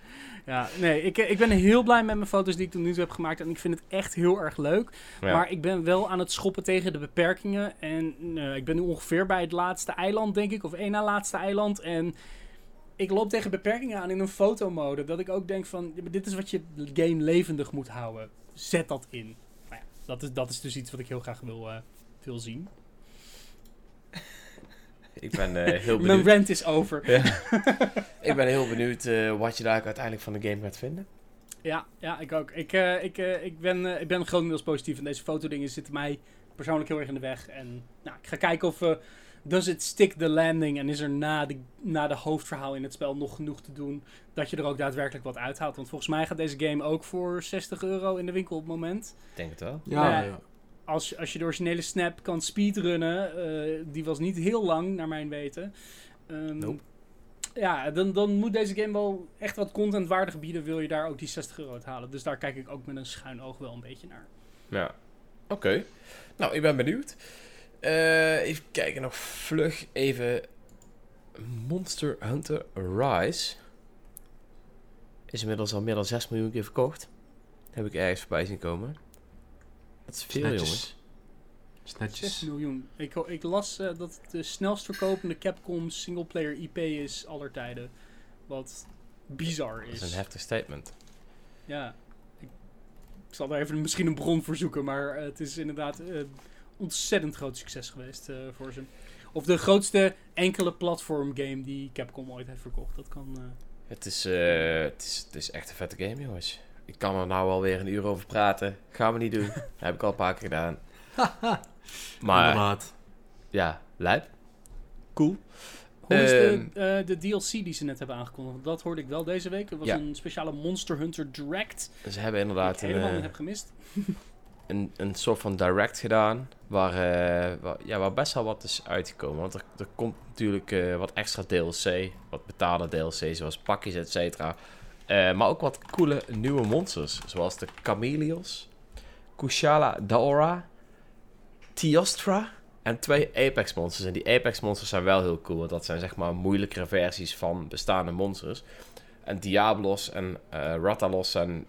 Speaker 3: Ja, nee, ik, ik ben heel blij met mijn foto's die ik tot nu toe heb gemaakt. En ik vind het echt heel erg leuk.
Speaker 1: Ja.
Speaker 3: Maar ik ben wel aan het schoppen tegen de beperkingen. En eh, ik ben nu ongeveer bij het laatste eiland, denk ik. Of één na laatste eiland. En ik loop tegen beperkingen aan in een fotomode. Dat ik ook denk van, maar dit is wat je game levendig moet houden. Zet dat in. Nou ja, dat is, dat is dus iets wat ik heel graag wil, eh, wil zien.
Speaker 1: Ik ben eh, heel
Speaker 3: Mijn
Speaker 1: benieuwd.
Speaker 3: rant is over.
Speaker 1: Ja. ik ben heel benieuwd eh, wat je daar uiteindelijk van de game gaat vinden.
Speaker 3: Ja, ja ik ook. Ik, eh, ik, eh, ik, ben, eh, ik ben grotendeels positief. En deze fotodingen zitten mij persoonlijk heel erg in de weg. En nou, ik ga kijken of... eh does it stick the landing? En is er na de, na de hoofdverhaal in het spel nog genoeg te doen... dat je er ook daadwerkelijk wat uithaalt? Want volgens mij gaat deze game ook voor 60 euro in de winkel op het moment.
Speaker 1: Ik denk het wel.
Speaker 2: Ja,
Speaker 3: Ja. Als, je- als je de originele Snap kan speedrunnen... eh die was niet heel lang, naar mijn weten. Ehm,
Speaker 1: Nope.
Speaker 3: Ja, dan, dan moet deze game wel echt wat contentwaardig bieden... wil je daar ook die 60 euro uit halen. Dus daar kijk ik ook met een schuin oog wel een beetje naar.
Speaker 1: Ja. Oké. Nou, ik ben benieuwd. Eh, even kijken, nog vlug even. Monster Hunter Rise. Is inmiddels al meer dan 6 miljoen keer verkocht. Heb ik ergens voorbij zien komen. Dat is veel, jongen.
Speaker 2: Netjes. Is
Speaker 3: 6
Speaker 2: netjes.
Speaker 3: miljoen. Ik, ik las eh, dat het de snelst verkopende Capcom singleplayer IP is aller tijden. Wat bizar
Speaker 1: Dat
Speaker 3: is.
Speaker 1: is een heftig statement.
Speaker 3: Ja. Ik, ik zal daar even misschien een bron voor zoeken, maar eh, het is inderdaad eh ontzettend groot succes geweest eh, voor ze. Of de grootste enkele platform game die Capcom ooit heeft verkocht. Dat kan. eh,
Speaker 1: Het is, eh, het, is, het is echt een vette game, jongens. Ik kan er nou alweer een uur over praten. Gaan we niet doen. Dat heb ik al een paar keer gedaan. Maar
Speaker 2: Inderdaad.
Speaker 1: ja, lijp. Cool.
Speaker 3: Hoe is
Speaker 1: Ehm.
Speaker 3: de, eh, de DLC die ze net hebben aangekondigd? Dat hoorde ik wel deze week. Er was
Speaker 1: Ja.
Speaker 3: een speciale Monster Hunter Direct.
Speaker 1: Ze hebben
Speaker 3: Die ik
Speaker 1: inderdaad een,
Speaker 3: helemaal
Speaker 1: eh,
Speaker 3: niet heb gemist.
Speaker 1: een, een soort van direct gedaan. Waar, eh, waar, ja, waar best wel wat is uitgekomen. Want er, er komt natuurlijk eh, wat extra DLC. Wat betaalde DLC, zoals pakjes, et cetera. Eh, maar ook wat coole nieuwe monsters. Zoals de Chameleos, Kushala Daora, Teostra en twee Apex monsters. En die Apex monsters zijn wel heel cool. Want dat zijn zeg maar moeilijkere versies van bestaande monsters. En Diablos en eh Rattalos zijn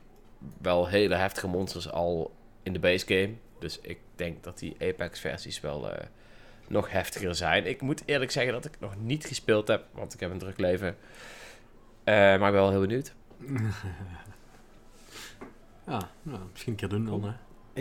Speaker 1: wel hele heftige monsters al in de base game. Dus ik denk dat die Apex versies wel eh, nog heftiger zijn. Ik moet eerlijk zeggen dat ik nog niet gespeeld heb, want ik heb een druk leven. Maar ik ben wel heel benieuwd.
Speaker 2: Ja, nou, misschien een keer doen dan, hè.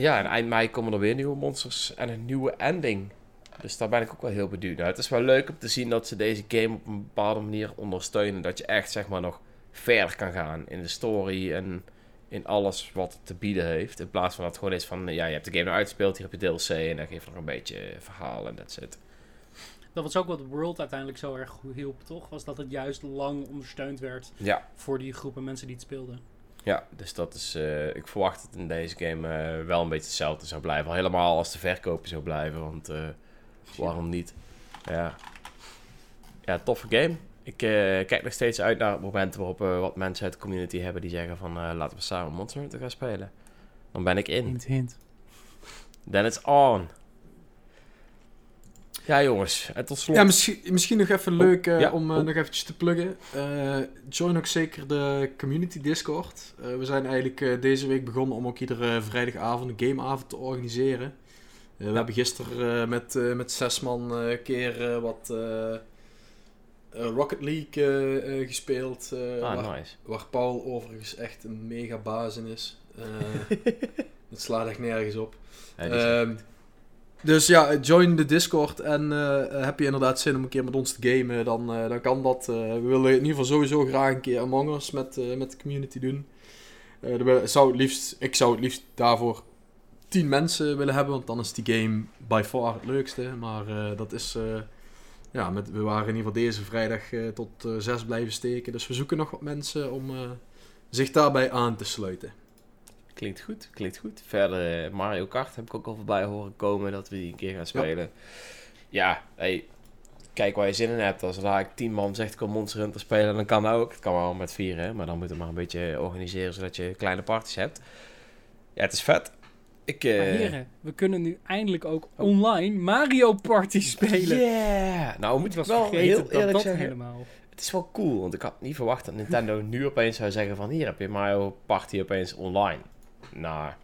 Speaker 1: Ja, en eind mei komen er weer nieuwe monsters en een nieuwe ending. Dus daar ben ik ook wel heel benieuwd naar. Het is wel leuk om te zien dat ze deze game op een bepaalde manier ondersteunen. Dat je echt, zeg maar, nog verder kan gaan in de story en in alles wat het te bieden heeft. In plaats van dat het gewoon is van, ja, je hebt de game nou uitgespeeld, hier heb je DLC en dan geef je nog een beetje verhaal en that's it.
Speaker 3: Dat was ook wat World uiteindelijk zo erg goed hielp, toch? Was dat het juist lang ondersteund werd
Speaker 1: Ja,
Speaker 3: voor die groepen mensen die het speelden.
Speaker 1: ja dus dat is, eh, ik verwacht dat in deze game eh, wel een beetje hetzelfde zou blijven. Al helemaal als de verkopen zou blijven, want eh, waarom niet? Ja. ja, toffe game. Ik kijk nog steeds uit naar het moment waarop we wat mensen uit de community hebben die zeggen van laten we samen Monster Hunter gaan spelen. Dan ben ik in.
Speaker 3: Hint, hint.
Speaker 1: Then it's on. Ja jongens, en tot slot.
Speaker 2: Ja, misschien, misschien nog even leuk eh,
Speaker 1: ja,
Speaker 2: om eh,
Speaker 1: oh.
Speaker 2: nog eventjes te pluggen. Eh, join ook zeker de community Discord. We zijn eigenlijk deze week begonnen om ook iedere vrijdagavond een gameavond te organiseren. We hebben gisteren met, met zes man een keer wat Rocket League gespeeld. eh, waar,
Speaker 1: ah, nice.
Speaker 2: waar Paul overigens echt een mega baas in is. Het slaat echt nergens op.
Speaker 1: Ja,
Speaker 2: dus ja, join de Discord en eh, heb je inderdaad zin om een keer met ons te gamen, dan, eh, dan kan dat. Eh, we willen in ieder geval sowieso graag een keer Among Us met, met de community doen. Zou liefst, ik zou het liefst daarvoor 10 mensen willen hebben, want dan is die game by far het leukste. Maar dat is, ja, met, we waren in ieder geval deze vrijdag tot eh 6 blijven steken. Dus we zoeken nog wat mensen om zich daarbij aan te sluiten.
Speaker 1: Klinkt goed, klinkt goed. Verder eh, Mario Kart heb ik ook al voorbij horen komen dat we die een keer gaan spelen. Ja, hey, kijk waar je zin in hebt. Als daar ik tien man zegt ik wil Monster Hunter spelen, dan kan dat ook. Het kan wel met vier, hè, maar dan moet je maar een beetje organiseren zodat je kleine parties hebt. Ja, het is vet. Ik, eh
Speaker 3: Maar heren, we kunnen nu eindelijk ook online Mario Party spelen.
Speaker 1: Yeah! Nou, moet
Speaker 3: Ik was
Speaker 1: wel
Speaker 3: vergeten
Speaker 1: heel
Speaker 3: dat
Speaker 1: eerlijk
Speaker 3: dat
Speaker 1: zeggen.
Speaker 3: helemaal...
Speaker 1: Het is wel cool, want ik had niet verwacht dat Nintendo nu opeens zou zeggen van... Hier heb je Mario Party opeens online. Na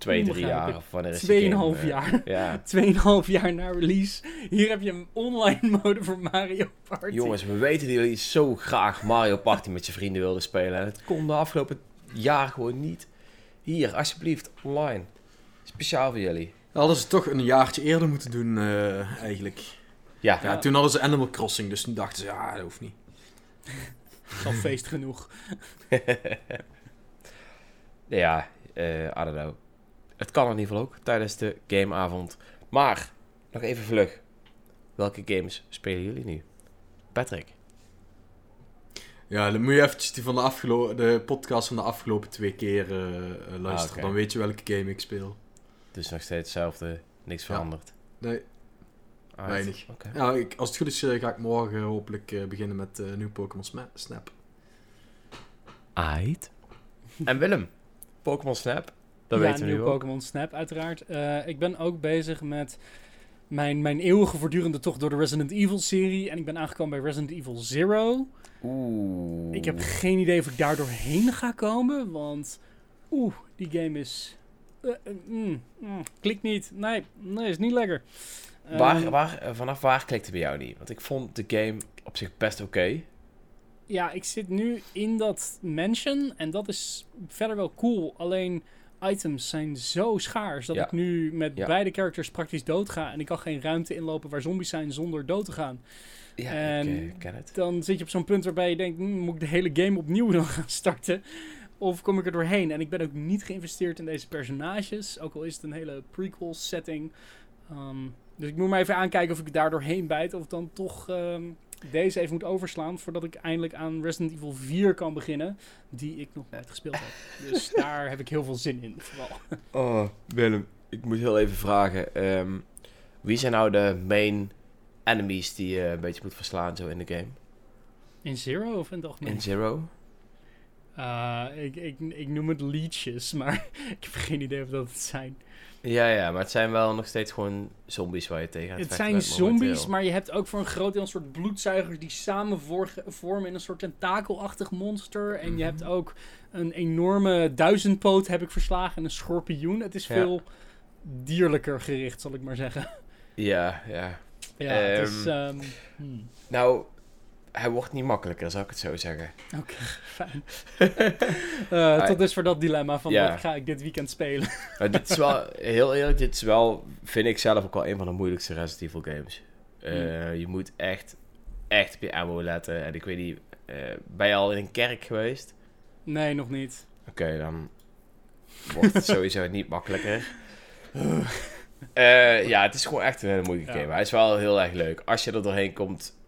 Speaker 1: twee, drie jaar. Of wanneer is
Speaker 3: Tweeënhalf
Speaker 1: eh,
Speaker 3: jaar.
Speaker 1: Ja.
Speaker 3: Tweeënhalf jaar na release. Hier heb je een online mode voor Mario Party.
Speaker 1: Jongens, we weten dat jullie zo graag Mario Party met je vrienden wilden spelen. En het kon de afgelopen jaar gewoon niet. Hier, alsjeblieft, online. Speciaal voor jullie.
Speaker 2: Hadden ze toch een jaartje eerder moeten doen, eh, eigenlijk.
Speaker 1: Ja,
Speaker 2: Ja, toen hadden ze Animal Crossing, dus toen dachten ze, ja, dat hoeft niet.
Speaker 3: is al feest genoeg.
Speaker 1: Ja eh I don't know. Het kan in ieder geval ook tijdens de gameavond. Maar, nog even vlug. Welke games spelen jullie nu? Patrick.
Speaker 2: Ja, dan moet je eventjes die van de, afgelo- de podcast van de afgelopen twee keer eh, eh, luisteren.
Speaker 1: Ah.
Speaker 2: Dan weet je welke game ik speel.
Speaker 1: Dus nog steeds hetzelfde. Niks
Speaker 2: Ja.
Speaker 1: veranderd.
Speaker 2: Nee,
Speaker 1: Alright,
Speaker 2: weinig. Ja, ik, als het goed is ga ik morgen hopelijk beginnen met nieuw Pokémon Snap.
Speaker 1: Aight. En Willem, Pokémon Snap. Dat
Speaker 3: ja,
Speaker 1: weten we nu.
Speaker 3: Pokémon Snap uiteraard. Eh, ik ben ook bezig met mijn, mijn eeuwige voortdurende tocht door de Resident Evil serie. En ik ben aangekomen bij Resident Evil Zero.
Speaker 1: Oeh.
Speaker 3: Ik heb geen idee of ik daar doorheen ga komen, want oeh, die game is... eh, eh, mm, mm, klikt niet. Nee, nee, is niet lekker.
Speaker 1: Waar,
Speaker 3: Ehm,
Speaker 1: waar, vanaf waar klikte bij jou niet? Want ik vond de game op zich best oké.
Speaker 3: Ja, ik zit nu in dat mansion en dat is verder wel cool. Alleen items zijn zo schaars dat
Speaker 1: Ja.
Speaker 3: ik nu met
Speaker 1: Ja.
Speaker 3: beide characters praktisch dood ga. En ik kan geen ruimte inlopen waar zombies zijn zonder dood te gaan.
Speaker 1: Ja,
Speaker 3: En-
Speaker 1: ik eh, ken het.
Speaker 3: Dan zit je op zo'n punt waarbij je denkt, "Hmm, moet ik de hele game opnieuw dan gaan starten? Of kom ik er doorheen? En ik ben ook niet geïnvesteerd in deze personages. Ook al is het een hele prequel setting. Ehm, dus ik moet maar even aankijken of ik daar doorheen bijt. Of dan toch ehm, deze even moet overslaan. Voordat ik eindelijk aan Resident Evil 4 kan beginnen. Die ik nog nooit gespeeld heb. Dus daar heb ik heel veel zin in. Vooral.
Speaker 1: Oh, Willem, ik moet heel even vragen. ehm, wie zijn nou de main enemies die je een beetje moet verslaan zo in de game?
Speaker 3: In Zero of in het algemeen?
Speaker 1: In Zero?
Speaker 3: Uh, ik, ik, ik noem het leeches, maar ik heb geen idee of dat het zijn.
Speaker 1: Ja, ja, maar het zijn wel nog steeds gewoon zombies waar je tegen
Speaker 3: Het zijn zombies, maar je hebt ook voor een groot deel een soort bloedzuigers die samen vormen in een soort tentakelachtig monster. En je hebt ook een enorme duizendpoot heb ik verslagen en een schorpioen. Het is veel dierlijker gericht, zal ik maar zeggen.
Speaker 1: Ja, ja.
Speaker 3: Ja, het is... Um,
Speaker 1: hmm. Nou, hij wordt niet makkelijker, zou ik het zo zeggen.
Speaker 3: Oké, fijn. uh, tot dus voor dat dilemma van wat ga ik dit weekend spelen.
Speaker 1: maar dit is wel, heel eerlijk, dit is wel, vind ik zelf ook wel een van de moeilijkste Resident Evil games. Uh, Je moet echt, echt op je ammo letten. En ik weet niet, uh, ben je al in een kerk geweest?
Speaker 3: Nee, nog niet.
Speaker 1: Oké, dan wordt het sowieso niet makkelijker. Ja, het is gewoon echt een hele moeilijke game. Hij is wel heel erg leuk. Als je er doorheen komt,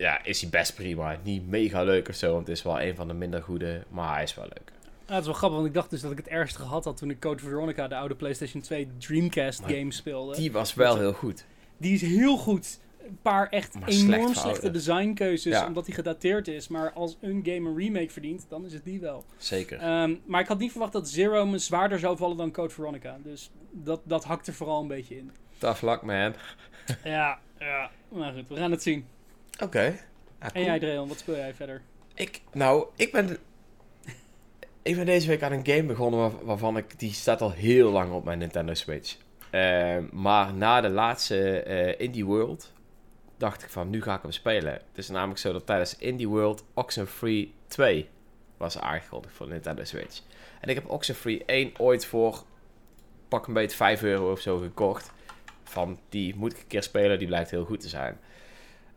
Speaker 1: ja, is hij best prima. Niet mega leuk of zo, want het is wel een van de minder goede, maar hij is wel leuk.
Speaker 3: Ja, het is wel grappig, want ik dacht dus dat ik het ergste gehad had toen ik Code Veronica, de oude PlayStation 2 Dreamcast game speelde.
Speaker 1: Die was wel heel goed.
Speaker 3: Die is heel goed. Een paar echt enorm slechte designkeuzes, omdat hij gedateerd is. Maar als een game een remake verdient, dan is het die wel.
Speaker 1: Zeker.
Speaker 3: Um, maar ik had niet verwacht dat Zero me zwaarder zou vallen dan Code Veronica. Dus dat, dat hakt er vooral een beetje in.
Speaker 1: Tough luck, man.
Speaker 3: ja, ja. Maar goed, we gaan het zien.
Speaker 1: Oké.
Speaker 3: En jij, Dreon, wat speel jij verder?
Speaker 1: Ik, nou, ik ben, ik ben deze week aan een game begonnen waarvan ik, die staat al heel lang op mijn Nintendo Switch. Uh, maar na de laatste uh, Indie World dacht ik van, nu ga ik hem spelen. Het is namelijk zo dat tijdens Indie World Oxenfree 2 was aangekondigd voor de Nintendo Switch. En ik heb Oxenfree 1 ooit voor pak een beetje 5 euro of zo gekocht. Van, die moet ik een keer spelen, die blijkt heel goed te zijn.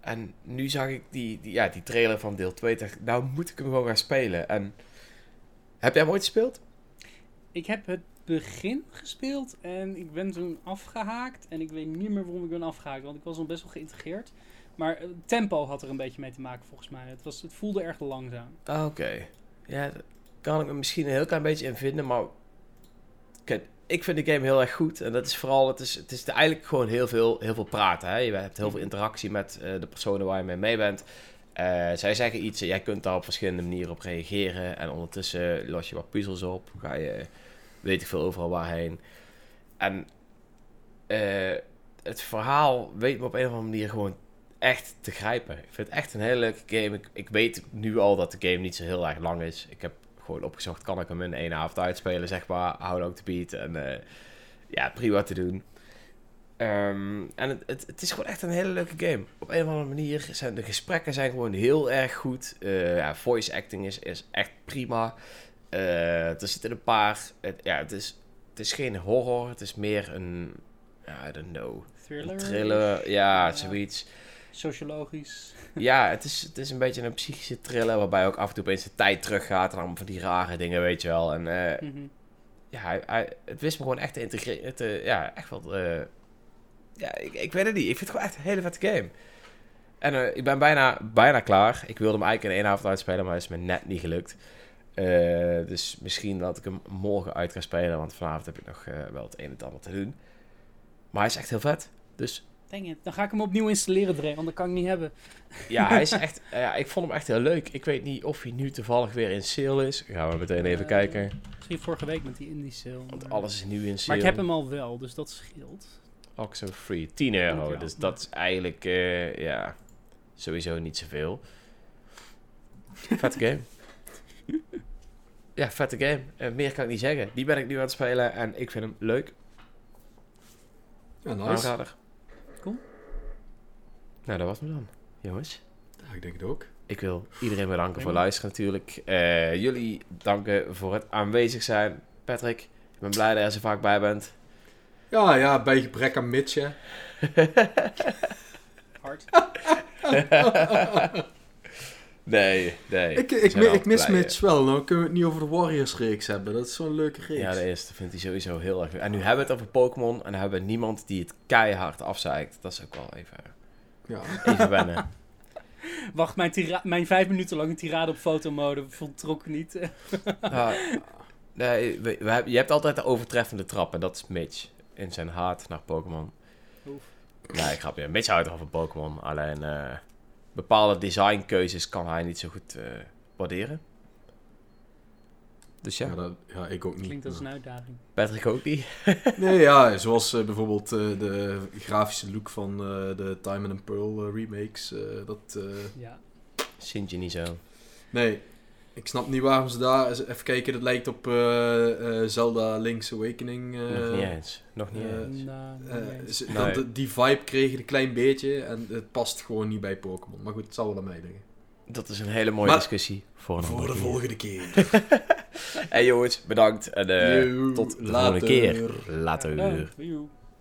Speaker 1: En nu zag ik die, die, ja, die trailer van deel 2. Dacht, nou moet ik hem gewoon gaan spelen. En heb jij hem ooit gespeeld?
Speaker 3: Ik heb het begin gespeeld en ik ben toen afgehaakt. En ik weet niet meer waarom ik ben afgehaakt, want ik was al best wel geïntegreerd. Maar het tempo had er een beetje mee te maken volgens mij. Het, was, het voelde erg langzaam.
Speaker 1: Oké. Ja, daar kan ik me misschien een heel klein beetje in vinden. Maar ik vind de game heel erg goed. En dat is vooral, het is, het is eigenlijk gewoon heel veel, heel veel praten. Hè? Je hebt heel veel interactie met uh, de personen waar je mee mee bent. Uh, zij zeggen iets en jij kunt daar op verschillende manieren op reageren. En ondertussen los je wat puzzels op. Ga je, weet ik veel, overal waarheen. En uh, het verhaal weet me op een of andere manier gewoon echt te grijpen. Ik vind het echt een hele leuke game. Ik, ik weet nu al dat de game niet zo heel erg lang is. Ik heb gewoon opgezocht, kan ik hem in één avond uitspelen, zeg maar. How long to beat. En uh, ja, prima te doen. Um, en het, het, het, is gewoon echt een hele leuke game. Op een of andere manier zijn de gesprekken zijn gewoon heel erg goed. Uh, ja, voice acting is, is echt prima. Uh, er zitten een paar... Het, ja, het is, het is geen horror. Het is meer een... I don't know.
Speaker 3: Thriller?
Speaker 1: Een thriller, ja, zoiets.
Speaker 3: Sociologisch.
Speaker 1: Ja, het is, het is een beetje een psychische thriller waarbij ook af en toe opeens de tijd teruggaat en allemaal van die rare dingen, weet je wel. En uh, mm -hmm. ja, hij, hij, het wist me gewoon echt te integreren. Te, ja, echt wel. Uh, ja, ik, ik weet het niet. Ik vind het gewoon echt een hele vette game. En uh, ik ben bijna, bijna klaar. Ik wilde hem eigenlijk in één avond uitspelen, maar het is me net niet gelukt. dus misschien dat ik hem morgen uit ga spelen, want vanavond heb ik nog wel het een en het ander te doen. Maar hij is echt heel vet. Dus
Speaker 3: dan ga ik hem opnieuw installeren, Dre, want dat kan ik niet hebben.
Speaker 1: Ja, hij is echt, ja, ik vond hem echt heel leuk. Ik weet niet of hij nu toevallig weer in sale is. Gaan we meteen even uh, kijken.
Speaker 3: Misschien vorige week met die indie sale.
Speaker 1: Want alles is nu in sale.
Speaker 3: Maar ik heb hem al wel, dus dat scheelt.
Speaker 1: Oxo Free, 10 euro. Ja, dus dat is eigenlijk, uh, ja, sowieso niet zoveel. Vette game. ja, vette game. Uh, meer kan ik niet zeggen. Die ben ik nu aan het spelen en ik vind hem leuk.
Speaker 2: Ja, nice. Aanrader.
Speaker 1: Nou, dat was me dan, jongens.
Speaker 2: Ja, ik denk het ook.
Speaker 1: Ik wil iedereen bedanken voor luisteren natuurlijk. Uh, jullie danken voor het aanwezig zijn. Patrick, ik ben blij dat je er zo vaak bij bent.
Speaker 2: Ja, ja, bij gebrek aan Mitch,
Speaker 3: Hard.
Speaker 1: nee, nee.
Speaker 2: Ik, ik, ik mis Mitch wel. Nou kunnen we het niet over de Warriors-reeks hebben. Dat is zo'n leuke reeks.
Speaker 1: Ja, de eerste vindt hij sowieso heel erg leuk. En nu hebben we het over Pokémon en dan hebben we niemand die het keihard afzeikt. Dat is ook wel even...
Speaker 2: Ja.
Speaker 1: Even wennen.
Speaker 3: Wacht, mijn, mijn vijf minuten lange tirade op fotomode voltrok niet.
Speaker 1: nee, we, we, je hebt altijd de overtreffende trap en dat is Mitch. In zijn haat naar Pokémon. Nee, ik grap je. Mitch houdt van Pokémon. Alleen uh, bepaalde designkeuzes kan hij niet zo goed uh, waarderen. Dus
Speaker 2: Ja,
Speaker 1: ja,
Speaker 2: dat, ja ik ook niet.
Speaker 3: Klinkt als een uitdaging.
Speaker 1: Patrick ook niet.
Speaker 2: Nee, ja, zoals eh, bijvoorbeeld eh, de grafische look van eh, de Diamond and Pearl remakes. eh, dat, eh,
Speaker 3: Ja.
Speaker 1: Sint je niet zo.
Speaker 2: nee, ik snap niet waarom ze daar... Even kijken, dat lijkt op eh, eh, Zelda Link's Awakening. eh,
Speaker 1: Nog niet eens. Nog niet eens.
Speaker 3: Nou, nee.
Speaker 2: ze-
Speaker 1: Nee.
Speaker 2: dat- dat- die vibe kreeg ik een klein beetje en het past gewoon niet bij Pokémon. Maar goed, het zal wel aan mij liggen.
Speaker 1: Dat is een hele mooie
Speaker 2: Maar-
Speaker 1: discussie voor een
Speaker 2: Voor de
Speaker 1: keer.
Speaker 2: volgende keer.
Speaker 1: Hey jongens, bedankt. En eh,
Speaker 2: Yo,
Speaker 1: tot de
Speaker 2: later.
Speaker 1: volgende keer. Later.
Speaker 3: Ja, joe.